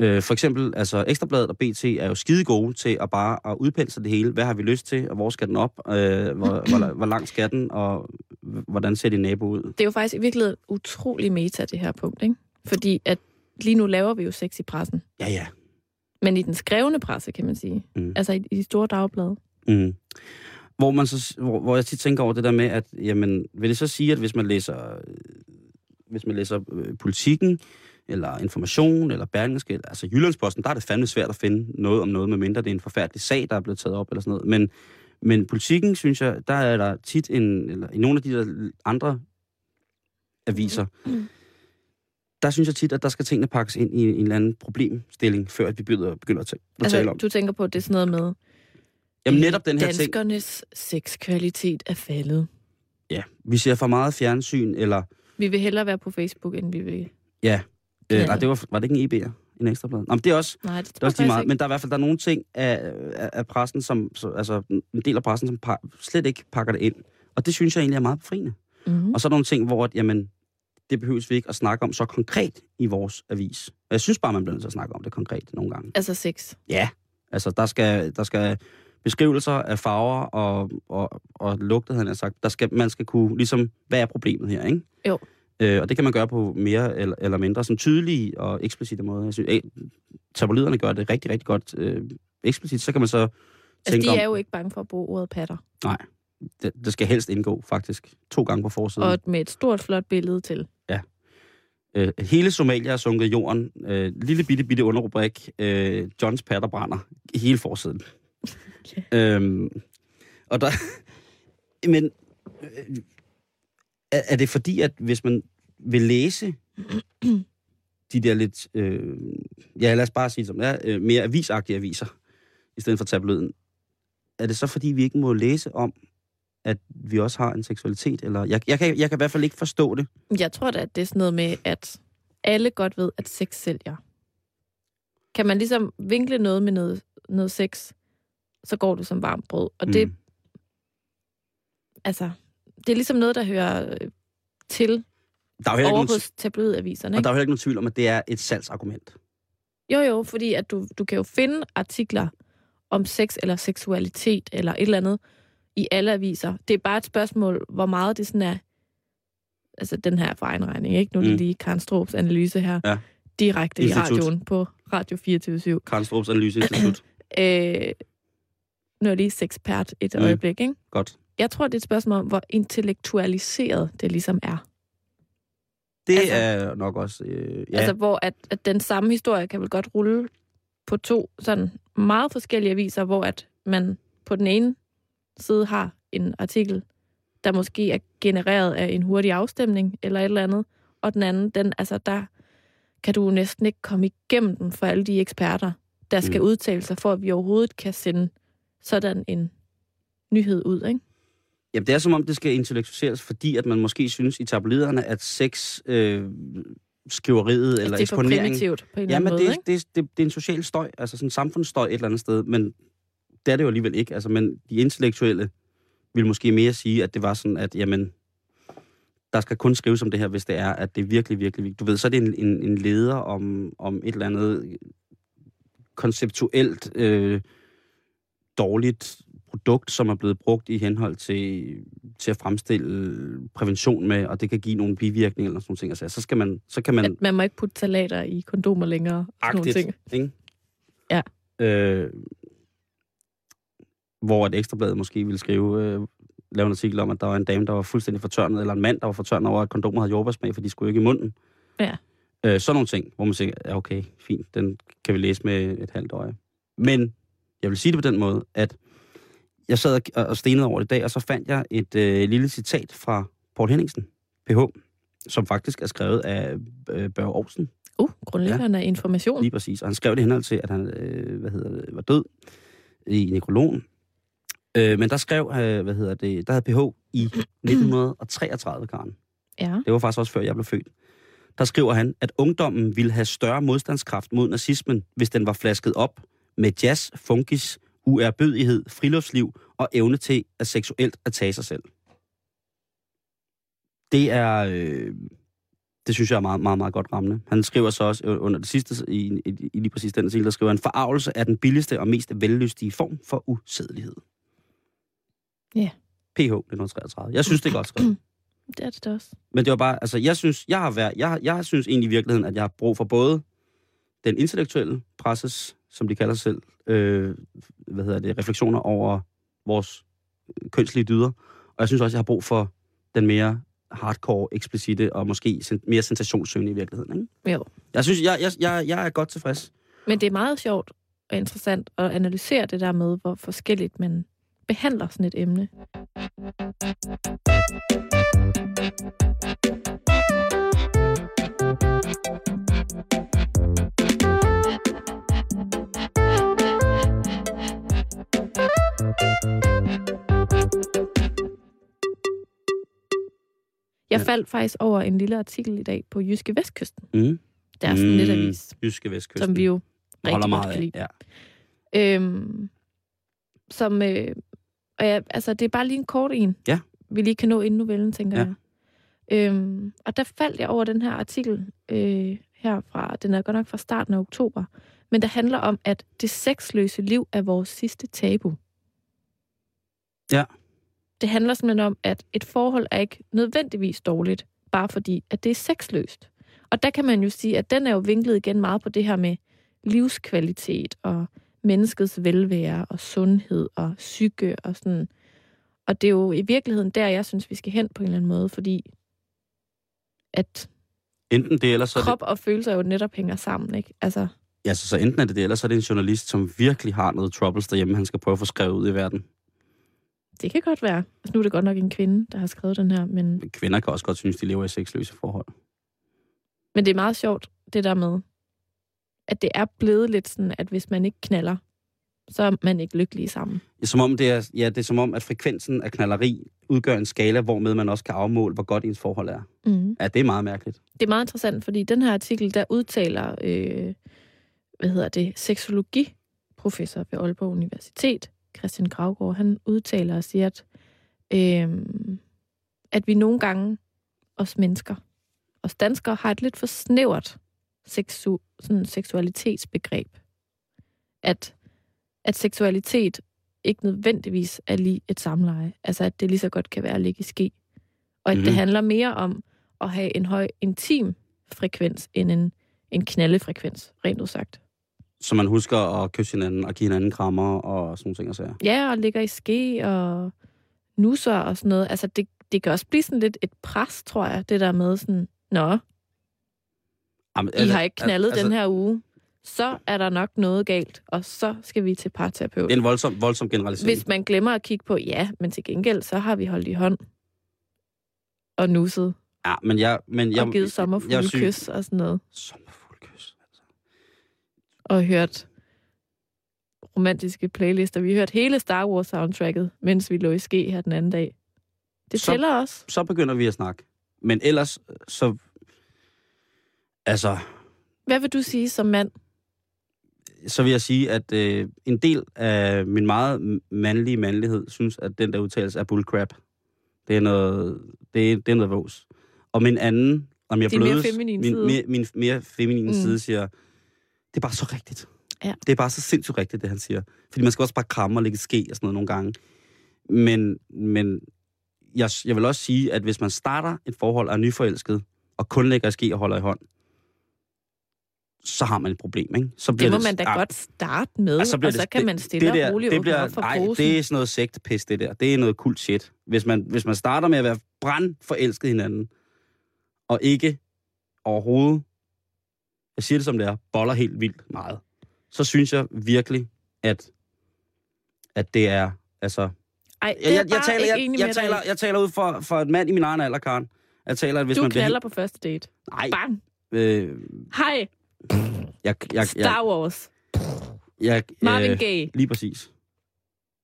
Øh, for eksempel, altså Ekstrabladet og BT er jo skide gode til at bare at udpensle det hele. Hvad har vi lyst til, og hvor skal den op? Øh, hvor, hvor, hvor lang skal den, og hvordan ser din nabo ud? Det er jo faktisk i virkeligheden utrolig meta, det her punkt, ikke? Fordi at lige nu laver vi jo sex i pressen. Ja, ja. Men i den skrevne presse, kan man sige. Mm. Altså i, i de store dagblade. Mm. Hvor, man så, hvor, hvor jeg tit tænker over det der med, at jamen, vil det så sige, at hvis man læser, hvis man læser øh, politikken, eller information, eller Berlingske, eller, altså Jyllandsposten, der er det fandme svært at finde noget om noget, medmindre det er en forfærdelig sag, der er blevet taget op, eller sådan noget. Men, men politikken, synes jeg, der er der tit en, eller i nogle af de der andre aviser, Mm. der synes jeg tit, at der skal tingene pakkes ind i en eller anden problemstilling, før at vi begynder, begynder at, Altså, tale om. du tænker på, at det er sådan noget med, Jamen netop den her ting... Danskernes sexkvalitet er faldet. Ja, vi ser for meget fjernsyn, eller... Vi vil hellere være på Facebook, end vi vil... Ja. Øh, nej, det var, var det ikke en EB'er? En ekstra blad? Nå, men det er også, Nej, det, det er også meget. Men der er i hvert fald der er nogle ting af, af, af pressen, som, så, altså en del af pressen, som par, slet ikke pakker det ind. Og det synes jeg egentlig er meget befriende. Mm-hmm. Og så er der nogle ting, hvor at, jamen, det behøves vi ikke at snakke om så konkret i vores avis. Og jeg synes bare, man bliver nødt til at snakke om det konkret nogle gange. Altså sex? Ja. Altså, der skal, der skal beskrivelser af farver og, og, og lugtet, han har sagt. Der skal, man skal kunne, ligesom, hvad er problemet her, ikke? Jo. Øh, og det kan man gøre på mere eller, eller mindre sådan tydelige og eksplicite måder. Jeg synes, tabloiderne gør det rigtig, rigtig godt øh, eksplicit. Så kan man så altså, tænke de er om, jo ikke bange for at bruge ordet patter. Nej, det, det skal helst indgå, faktisk. To gange på forsiden. Og med et stort, flot billede til. Ja. Øh, hele Somalia er sunket i jorden. Øh, lille bitte, bitte underrubrik. Øh, Johns patter brænder. Hele forsiden. Okay. *laughs* Øhm, og der... *laughs* men... Øh, er, er det fordi, at hvis man vil læse de der lidt... Øh, ja, lad os bare sige som det er, øh, mere avisagtige aviser, i stedet for tabloiden, er det så fordi, vi ikke må læse om, at vi også har en seksualitet? Eller, jeg, jeg, kan, jeg kan i hvert fald ikke forstå det. Jeg tror da, at det er sådan noget med, at alle godt ved, at sex sælger. Kan man ligesom vinkle noget med noget, noget sex, så går det som varmt brød. Og det, mm. altså, det er ligesom noget, der hører øh, til der er over nogen, hos tabloidaviserne. Og der er jo heller ikke nogen tvivl om, at det er et salgsargument. Jo, jo, fordi at du, du kan jo finde artikler om sex eller seksualitet eller et eller andet i alle aviser. Det er bare et spørgsmål, hvor meget det sådan er, altså den her for egen regning, ikke? Nu er det mm. lige Karen Strobs analyse her, ja. direkte Institut. i radioen på Radio 24 Karen Strobs Analyseinstitut. *clears throat* øh, nu er jeg lige sekspert et mm. øjeblik, ikke? Godt. Jeg tror, det er et spørgsmål om, hvor intellektualiseret det ligesom er. Det altså, er nok også... Øh, ja. Altså, hvor at, at den samme historie kan vel godt rulle på to sådan meget forskellige aviser, hvor at man på den ene side har en artikel, der måske er genereret af en hurtig afstemning eller et eller andet, og den anden, den, altså der kan du næsten ikke komme igennem den for alle de eksperter, der skal mm. udtale sig, for at vi overhovedet kan sende sådan en nyhed ud, ikke? Jamen, det er som om, det skal intellektualiseres, fordi at man måske synes i tabloiderne, at sex... Øh, skriveriet eller det er primitivt på en ja, men måde, det, det, det, det er en social støj, altså sådan en samfundsstøj et eller andet sted, men det er det jo alligevel ikke. Altså, men de intellektuelle vil måske mere sige, at det var sådan, at jamen, der skal kun skrives om det her, hvis det er, at det er virkelig, virkelig. Du ved, så er det en, en, en leder om, om et eller andet konceptuelt øh, dårligt produkt, som er blevet brugt i henhold til, til at fremstille prævention med, og det kan give nogle bivirkninger eller sådan ting. Altså, så, skal man, så kan man... At man må ikke putte salater i kondomer længere. Agtigt, nogle ting. Ikke? Ja. Øh, hvor et ekstrablad måske ville skrive, øh, lave en artikel om, at der var en dame, der var fuldstændig fortørnet, eller en mand, der var fortørnet over, at kondomer havde jordbærsmag, for de skulle ikke i munden. Ja. Øh, sådan nogle ting, hvor man siger, ja okay, fint, den kan vi læse med et halvt øje. Men jeg vil sige det på den måde, at jeg sad og stenede over det i dag, og så fandt jeg et øh, lille citat fra Paul Henningsen, PH, som faktisk er skrevet af øh, Børge Aarhusen. Uh, grundlæggende ja, information. Lige præcis. Og han skrev det henhold til, at han øh, hvad hedder det, var død i nekrologen. Øh, men der skrev, øh, hvad hedder det, der havde PH i *clears throat* 1933, Karen. Ja. Det var faktisk også før jeg blev født. Der skriver han, at ungdommen ville have større modstandskraft mod nazismen, hvis den var flasket op med jazz, funkis, uærbødighed, friluftsliv og evne til at seksuelt at tage sig selv. Det er, øh, det synes jeg er meget, meget, meget godt rammende. Han skriver så også under det sidste, i, i, i lige præcis den artikel, der skriver han, forarvelse er den billigste og mest vellystige form for usædelighed. Ja. Yeah. PH 1933. Jeg synes, det er godt skrevet. *clears throat* Det er det også. Men det var bare, altså, jeg synes, jeg har været, jeg, jeg synes egentlig i virkeligheden, at jeg har brug for både den intellektuelle presses, som de kalder sig selv, øh, hvad hedder det, refleksioner over vores kønslige dyder. Og jeg synes også, jeg har brug for den mere hardcore, eksplicite og måske mere sensationssøgende i virkeligheden. Ikke? Jo. Jeg synes, jeg, jeg, jeg, jeg er godt tilfreds. Men det er meget sjovt og interessant at analysere det der med, hvor forskelligt man behandler sådan et emne. Jeg faldt faktisk over en lille artikel i dag på Jyske Vestkysten. Mm. Der er sådan mm. avis. Jyske Vestkysten. Som vi jo rigtig Holder meget godt kan lide. Ja. Øhm, som, øh, og ja, altså, det er bare lige en kort en. Ja. Vi lige kan nå inden novellen, tænker ja. jeg. Øhm, og der faldt jeg over den her artikel øh, herfra. Den er godt nok fra starten af oktober. Men der handler om, at det sexløse liv er vores sidste tabu. Ja. Det handler simpelthen om, at et forhold er ikke nødvendigvis dårligt, bare fordi, at det er sexløst. Og der kan man jo sige, at den er jo vinklet igen meget på det her med livskvalitet og menneskets velvære og sundhed og psyke og sådan. Og det er jo i virkeligheden der, jeg synes, vi skal hen på en eller anden måde, fordi at Enten det, eller så er det, krop og følelser jo netop hænger sammen, ikke? Altså, ja, så, så enten er det det, eller så er det en journalist, som virkelig har noget troubles derhjemme, han skal prøve at få skrevet ud i verden. Det kan godt være. Altså, nu er det godt nok en kvinde, der har skrevet den her, men, Kvinder kan også godt synes, de lever i sexløse forhold. men det er meget sjovt, det der med, at det er blevet lidt sådan, at hvis man ikke knaller, så er man ikke lykkelig sammen. Som om det er, ja, det er som om, at frekvensen af knalleri udgør en skala, hvormed man også kan afmåle, hvor godt ens forhold er. Mm. Ja, det er meget mærkeligt. Det er meget interessant, fordi den her artikel, der udtaler, øh, hvad hedder det, seksologiprofessor ved Aalborg Universitet, Christian Gravgaard, han udtaler og siger, at, øh, at vi nogle gange, os mennesker, os danskere, har et lidt for snævert seksu, sådan seksualitetsbegreb. At, at seksualitet ikke nødvendigvis er lige et samleje. Altså, at det lige så godt kan være at ligge i ske. Og at mm. det Mhm. handler mere om at have en høj intim frekvens end en, en knaldefrekvens, rent udsagt. Så man husker at kysse hinanden og give hinanden krammer og sådan nogle ting og sager. Ja, og ligger i ske og nusser og sådan noget. Altså, det, det kan også blive sådan lidt et pres, tror jeg, det der med sådan, Nå, Jamen, I har ikke knaldet altså, den her uge, så er der nok noget galt, og så skal vi til parterapeut. Det er en voldsom, voldsom generalisering. Hvis man glemmer at kigge på, ja, men til gengæld, så har vi holdt i hånd og nusset Ja, men jeg... Men jeg og givet sommerfugle jeg kys og sådan noget. Sommerfuglekys. Og hørt romantiske playlister. Vi hørte hele Star Wars soundtracket, mens vi lå i ske her den anden dag. Det Så- tæller også. Så begynder vi at snakke. Men ellers, så... Altså, Hvad vil du sige som mand? så vil jeg sige, at øh, en del af min meget mandlige mandlighed synes, at den der udtalelse er bullcrap. Det er noget, det er, det er noget vås. Og min anden, om jeg mere blødes, feminine min, side. Mere, min mere feminine mm. side siger, det er bare så rigtigt. Ja. Det er bare så sindssygt rigtigt, det han siger. Fordi man skal også bare kramme og lægge ske og sådan noget nogle gange. Men, men jeg, jeg vil også sige, at hvis man starter et forhold og er nyforelsket, og kun lægger ske og holder i hånd, så har man et problem, ikke? Så Det må man da ah, godt starte med, Altså, så og bliver så det- kan det- man stille det der, og roligt det bliver, op for ej, posen. det er sådan noget sektepis, det der. Det er noget kult shit. Hvis man, hvis man starter med at være brandforelsket hinanden, og ikke overhovedet, jeg siger det som det er, boller helt vildt meget, så synes jeg virkelig, at, at det er, altså... Ej, det Jeg, er jeg, jeg, bare taler, jeg, jeg, med taler, jeg taler ud for, for et mand i min egen alder, Karen. Jeg taler, at hvis Du man bliver... knaller på første date. Nej, Bang! øh, Hej! jeg, jeg, jeg, Star Wars. jeg, Marvin øh, Gaye. Lige præcis.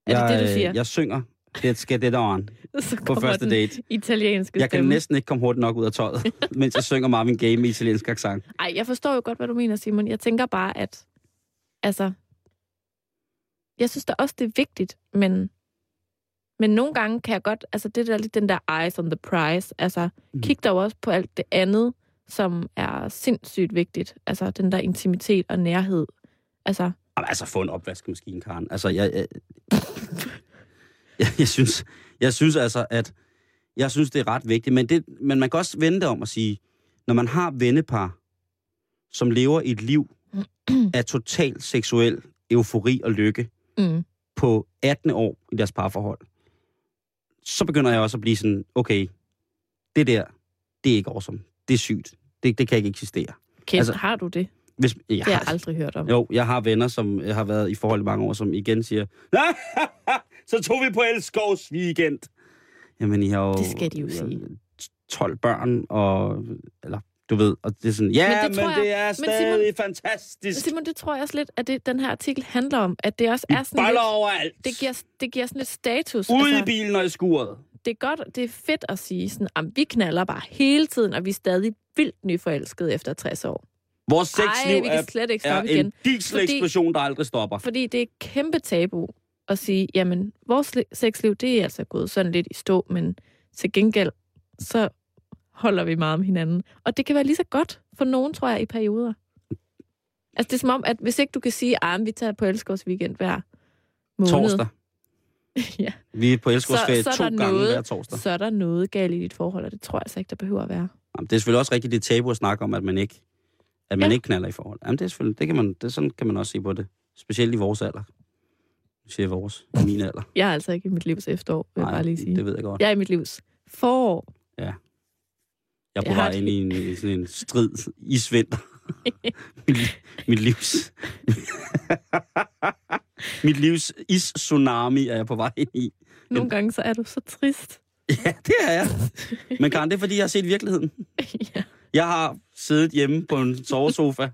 Er det jeg, det, du øh, siger? Jeg synger. Det skal det on *laughs* på første date. italienske Jeg kan stemme. næsten ikke komme hurtigt nok ud af tøjet, *laughs* mens jeg synger Marvin Gaye med italiensk accent. Ej, jeg forstår jo godt, hvad du mener, Simon. Jeg tænker bare, at... Altså... Jeg synes da også, det er vigtigt, men... Men nogle gange kan jeg godt... Altså, det der lidt den der eyes on the prize. Altså, Mhm. kig dog også på alt det andet, som er sindssygt vigtigt. Altså, den der intimitet og nærhed. Altså, Jamen, altså, få en opvaskemaskine, Karen. Altså, jeg, jeg, *laughs* jeg, jeg, synes, jeg synes altså, at jeg synes, det er ret vigtigt. Men, det, men man kan også vende det om at sige, når man har vennepar, som lever et liv af total seksuel eufori og lykke mm, på 18 år i deres parforhold, så begynder jeg også at blive sådan, okay, det der, det er ikke awesome. Det er sygt. Det, det kan ikke eksistere. Kæft, Altså, har du det? Hvis, jeg, Det har jeg aldrig hørt om. Jo, jeg har venner, som har været i forhold i mange år, som igen siger, *laughs* så tog vi på Elskovs weekend. Jamen, I har jo... Det skal de jo sige. 12 børn, og... Eller, du ved, og det er sådan, ja, Men men det men det er men stadig Simon- fantastisk. Simon, det tror jeg også lidt, at det, den her artikel handler om. At det også Vi er sådan boller lidt, overalt. det giver, det giver sådan lidt status. Ude i altså, bilen og i skuret. det er godt, det er fedt at sige sådan, at vi knaller bare hele tiden, og vi er stadig vildt nyforelskede efter 60 år. Vores sexliv Ej, er, slet ikke er igen. en diesel-eksplosion, der aldrig stopper. Fordi det er kæmpe tabu at sige, jamen, vores sexliv, det er altså gået sådan lidt i stå, men til gengæld, så holder vi meget om hinanden. Og det kan være lige så godt for nogen, tror jeg, i perioder. Altså, det er som om, at hvis ikke du kan sige, at vi tager på Elskårs weekend hver måned. Torsdag. *laughs* ja. Vi er på Elskårsferie to gange noget, hver torsdag. Så er der noget galt i dit forhold, og det tror jeg altså ikke, der behøver at være. Jamen, det er selvfølgelig også rigtigt, det tabu at snakke om, at man ikke, at man ja. ikke knaller i forhold. Jamen, det er selvfølgelig, det kan man, det, sådan kan man også se på det. Specielt i vores alder. Jeg siger vores, i min alder. Jeg er altså ikke i mit livs efterår, vil Nej, jeg bare lige sige. det ved jeg godt. Jeg er i mit livs forår. Ja. Jeg er på vej ind i, en, i sådan en strid isvinter. *laughs* mit, mit livs... *laughs* mit livs is-tsunami er jeg på vej ind i. Nogle gange så er du så trist. *laughs* Ja, det er jeg. Men Karen, det er, fordi jeg har set virkeligheden. ja. Jeg har siddet hjemme på en sovesofa,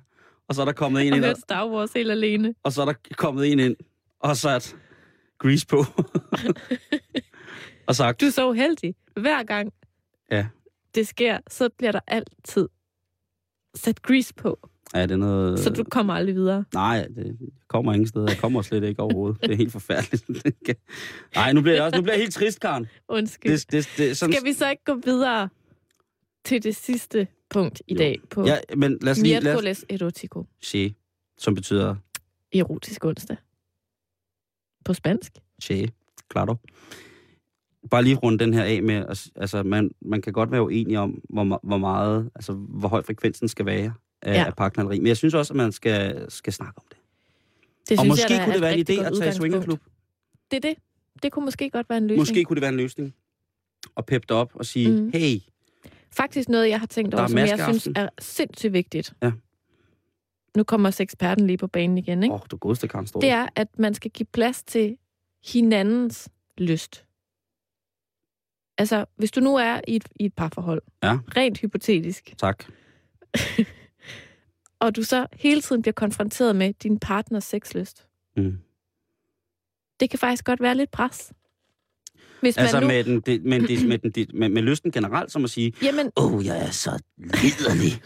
og så er der kommet en og ind. Og hørt Star Wars helt alene. Og så er der kommet en ind og sat grease på. *laughs* og sagt... Du er så uheldig. Hver gang ja. det sker, så bliver der altid sat grease på. Ja, det er noget... Så du kommer aldrig videre? Nej, det kommer ingen steder. Jeg kommer slet ikke overhovedet. Det er helt forfærdeligt. *laughs* Nej, nu bliver jeg også nu bliver jeg helt trist, Karen. Undskyld. Det, det, det, sådan... Skal vi så ikke gå videre til det sidste punkt i jo. dag på ja, men lad os lige, lad os... erotico? Che, som betyder... Erotisk onsdag. På spansk? Che, claro. Bare lige runde den her af med, altså man, man kan godt være uenig om, hvor, hvor meget, altså hvor høj frekvensen skal være af, ja. af parknalleri. Men jeg synes også, at man skal, skal snakke om det. det og måske jeg, kunne det være en idé at tage i swingerklub. Det er det. Det kunne måske godt være en løsning. Måske kunne det være en løsning. Og peppe det op og sige, mm. hey. Faktisk noget, jeg har tænkt over, som jeg synes er sindssygt vigtigt. Ja. Nu kommer eksperten lige på banen igen, ikke? Åh, oh, du godeste Karen Det er, at man skal give plads til hinandens lyst. Altså, hvis du nu er i et, i et parforhold, ja. rent hypotetisk, tak. *laughs* og du så hele tiden bliver konfronteret med din partners sexlyst, mm. det kan faktisk godt være lidt pres. Hvis altså man nu... med, den, det, med, det, *clears throat* med, den, det, med, med lysten generelt, som at sige, Jamen... åh, oh, jeg er så liderlig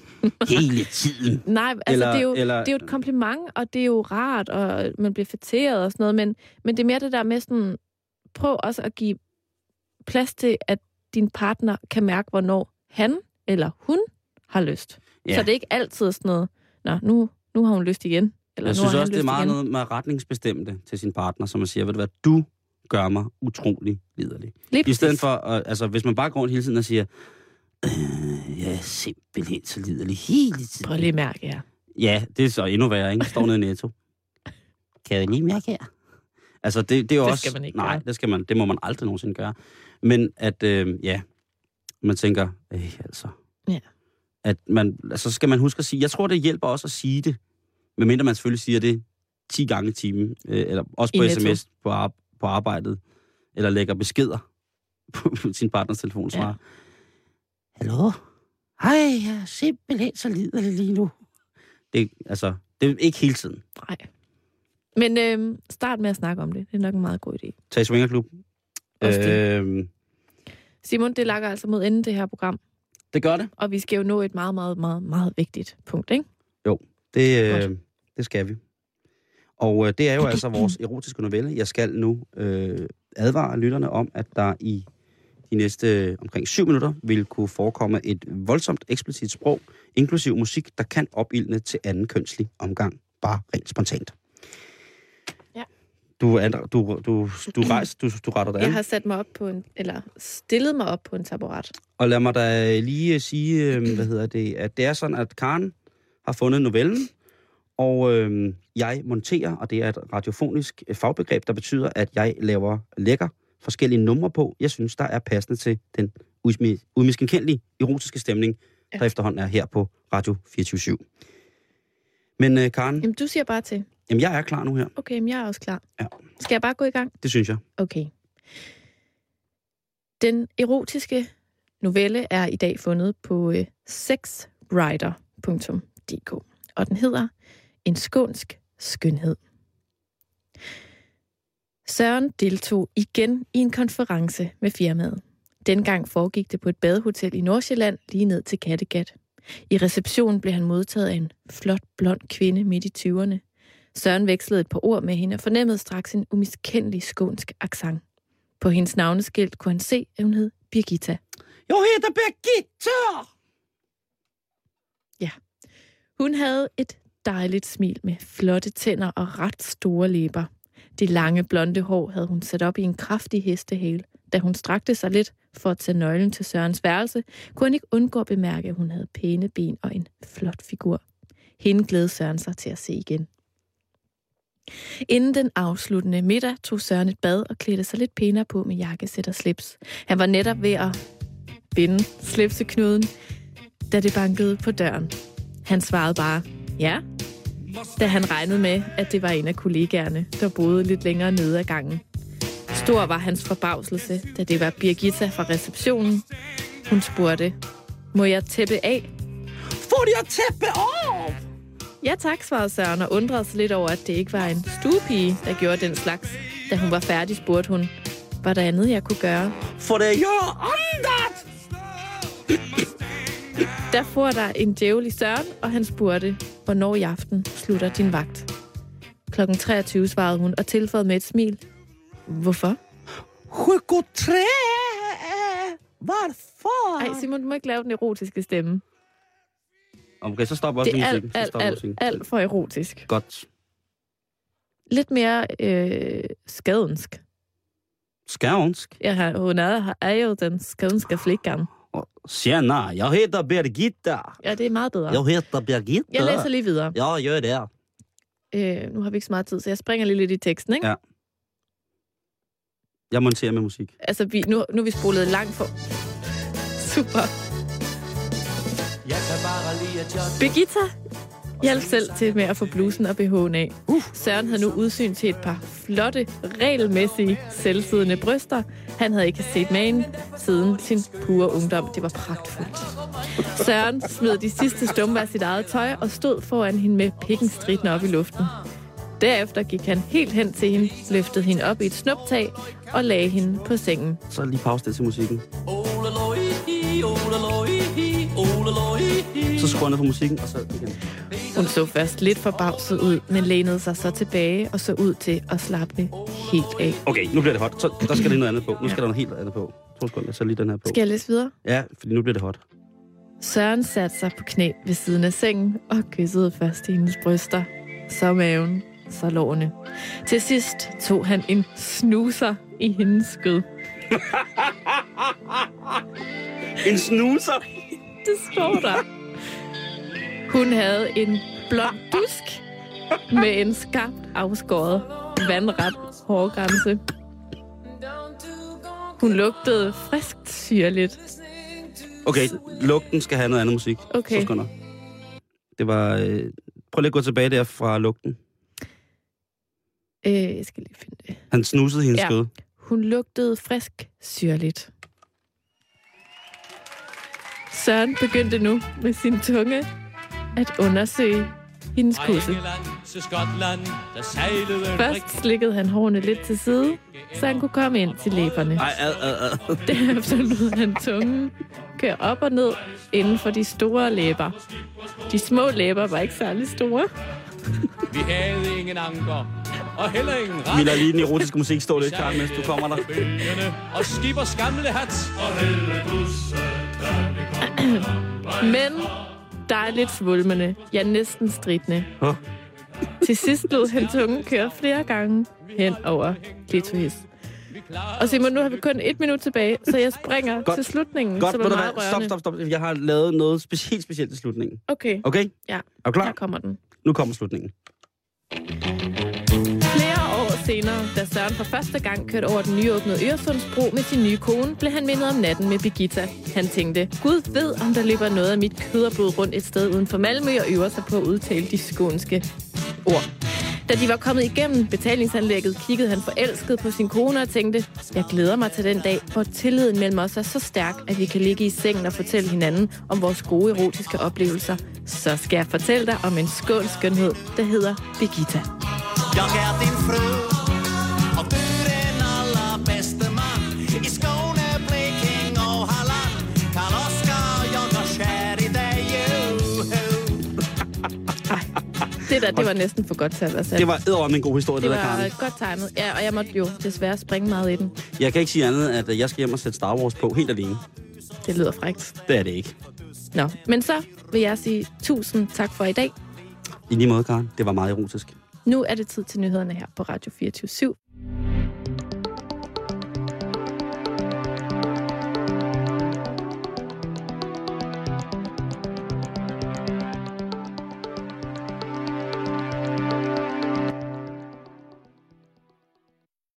hele tiden. *laughs* Nej, altså eller, det, er jo, eller... det er jo et kompliment, og det er jo rart, og man bliver fætteret og sådan noget, men, men det er mere det der med sådan, prøv også at give plads til, at din partner kan mærke, hvornår han eller hun har lyst. Ja. Så det er ikke altid sådan noget, nå, nu, nu har hun lyst igen. Eller jeg nu synes har også, det er meget igen. noget med retningsbestemte til sin partner, som man siger, ved du hvad, du gør mig utrolig liderlig. I stedet for, uh, altså hvis man bare går rundt hele tiden og siger, øh, jeg er simpelthen så liderlig hele tiden. Prøv lige at mærke her. Ja, det er så endnu værre, ikke? Står nede i netto. Kan jeg lige mærke her? Altså, det, det er jo det også... skal man ikke Nej, gøre. det skal man. Det må man aldrig nogensinde gøre. Men at, øh, ja, man tænker, øh, altså... Ja. At man, altså skal man huske at sige, jeg tror, det hjælper også at sige det, medmindre man selvfølgelig siger det 10 gange i timen, øh, eller også på I sms Netto. på, på arbejdet, eller lægger beskeder på sin partners telefon, svarer, ja. Hallo? Hej, jeg er simpelthen så liderlig lige nu. Det, altså, det er ikke hele tiden. Nej. Men øh, start med at snakke om det. Det er nok en meget god idé. Tag i swingerklub. Øhm, Simon, det lakker altså mod enden det her program. det gør det. Og vi skal jo nå et meget, meget, meget, meget vigtigt punkt, ikke? Det, øh, det skal vi. Og øh, det er jo altså vores erotiske novelle. Jeg skal nu øh, advare lytterne om, at der i de næste øh, omkring syv minutter vil kunne forekomme et voldsomt eksplicit sprog, inklusiv musik, der kan opildne til anden kønslig omgang, bare rent spontant. Ja. Du, er, du, du, du rejser, du, du retter dig Jeg an. har sat mig op på en, eller stillet mig op på en taburet. Og lad mig da lige sige, øh, hvad hedder det, at det er sådan, at Karen har fundet novellen, og øh, jeg monterer, og det er et radiofonisk øh, fagbegreb, der betyder, at jeg laver lækker forskellige numre på, jeg synes, der er passende til den udmi- udmiskenkendelige erotiske stemning, Ja. der efterhånden er her på Radio 24 Men øh, Karen, Jamen, du siger bare til. jamen, jeg er klar nu her. Okay, men jeg er også klar. Ja. Skal jeg bare gå i gang? Det synes jeg. Okay. Den erotiske novelle er i dag fundet på øh, sexwriter.dk, og den hedder En skånsk skønhed. Søren deltog igen i en konference med firmaet. Dengang foregik det på et badehotel i Nordsjælland, lige ned til Kattegat. I receptionen blev han modtaget af en flot, blond kvinde midt i 20'erne. Søren vekslede et par ord med hende og fornemmede straks en umiskendelig skånsk accent. På hendes navneskilt kunne han se, at hun hed Birgitta. Jeg hedder Birgitta! Ja. Hun havde et dejligt smil med flotte tænder og ret store læber. Det lange blonde hår havde hun sat op i en kraftig hestehale. Da hun strakte sig lidt for at tage nøglen til Sørens værelse, kunne han ikke undgå at bemærke, at hun havde pæne ben og en flot figur. Hende glædede Søren sig til at se igen. Inden den afsluttende middag tog Søren et bad og klædte sig lidt pænere på med jakkesæt og slips. Han var netop ved at binde slipseknuden, da det bankede på døren. Han svarede bare, ja, da han regnede med, at det var en af kollegaerne, der boede lidt længere nede ad gangen. Stor var hans forbavselse, da det var Birgitta fra receptionen. Hun spurgte, må jeg tæppe af? Får jeg tæppe af? Ja tak, svarede Søren og undrede sig lidt over, at det ikke var en stuepige, der gjorde den slags. Da hun var færdig, spurgte hun, var der andet, jeg kunne gøre? For det gør andet! Der får der en djævel i Søren, og han spurgte, hvornår i aften slutter din vagt. Klokken 23 svarede hun og tilføjede med et smil. Hvorfor? Psykotre! Hvorfor? Ej, Simon, du må ikke lave den erotiske stemme. Okay, så stopper også Det er musikken. alt, alt, alt, alt for erotisk. Godt. Lidt mere øh, Skånsk. Ja, hun er, er jo den skånske flickan. Tjena, jeg hedder Birgitta. Ja, det er meget bedre. Jeg hedder Birgitta. Jeg læser lige videre. Ja, gør det. Øh, nu har vi ikke så meget tid, så jeg springer lige lidt i teksten, ikke? Ja. Jeg monterer med musik. Altså, vi, nu, nu er vi spolet langt for... Super. Birgitta hjalp selv til med at få blusen og BH'en af. Uh. Søren havde nu udsyn til et par flotte, regelmæssige, selvsiddende bryster. Han havde ikke set magen siden sin pure ungdom. Det var pragtfuldt. Søren smed de sidste stumper af sit eget tøj og stod foran hende med pikken stridende op i luften. Derefter gik han helt hen til hende, løftede hende op i et snuptag og lagde hende på sengen. Så lige pause det til musikken. Så skruer ned på musikken, og så igen. Hun så først lidt forbavset ud, men lænede sig så tilbage og så ud til at slappe helt af. Okay, nu bliver det hot. Så der skal lige noget andet på. Nu skal der noget helt andet på. To sekunder, så lige den her på. Skal jeg læse videre? Ja, fordi nu bliver det hot. Søren satte sig på knæ ved siden af sengen og kyssede først hendes bryster, så maven, så lårene. Til sidst tog han en snuser i hendes skød. *laughs* En snuser? Det står der. Hun havde en blond dusk med en skarpt afskåret vandret hårgrænse. Hun lugtede friskt syrligt. Okay, lugten skal have noget andet musik. Okay. Så. Det var... Øh, prøv lige at gå tilbage der fra lugten. Øh, jeg skal lige finde det. Han snusede hendes Ja. skød. Hun lugtede frisk syrligt. Søren begyndte nu med sin tunge at undersøge hendes kusse. til Skotland, der sejlede Først slikkede han hårene lidt til side, så han kunne komme ind til læberne. Ej, ad, ad, ad. *laughs* Derefter lod han tungen køre op og ned inden for de store læber. De små læber var ikke særlig store. Vi havde ingen anker, og heller ingen Vi ret. lader lige den erotiske musik stå lidt klar, mens du kommer der. Og skibers gamle hat. Men dejligt svulmende, ja næsten stridende. Hå? Til sidst lod han tungen køre flere gange hen over klitoris. Og Simon, nu har vi kun et minut tilbage, så jeg springer Godt. til slutningen, Godt, som er meget. Stop, stop, stop. Jeg har lavet noget spe- helt specielt til slutningen. Okay, Okay? ja, Er du klar? her kommer den. Nu kommer slutningen. Senere, da Søren for første gang kørte over den nyåbnede Øresundsbro med sin nye kone, blev han mindet om natten med Birgitta. Han tænkte, Gud ved, om der løber noget af mit køderblod rundt et sted uden for Malmø og øver sig på at udtale de skånske ord. Da de var kommet igennem betalingsanlægget, kiggede han forelsket på sin kone og tænkte, jeg glæder mig til den dag, hvor tilliden mellem os er så stærk, at vi kan ligge i sengen og fortælle hinanden om vores gode erotiske oplevelser. Så skal jeg fortælle dig om en skånsk skønhed, der hedder Birgitta. Jeg er din fru Det der, det var næsten for godt til at være sandt. Det var æderom en god historie, det, det der, var Karen. godt tegnet. Ja, og jeg måtte jo desværre springe meget i den. Jeg kan ikke sige andet, at øh, jeg skal hjem og sætte Star Wars på helt alene. Det lyder frækt. Det er det ikke. Nå, men så vil jeg sige tusind tak for i dag. I lige måde, Karen. Det var meget erotisk. Nu er det tid til nyhederne her på Radio 24 /7.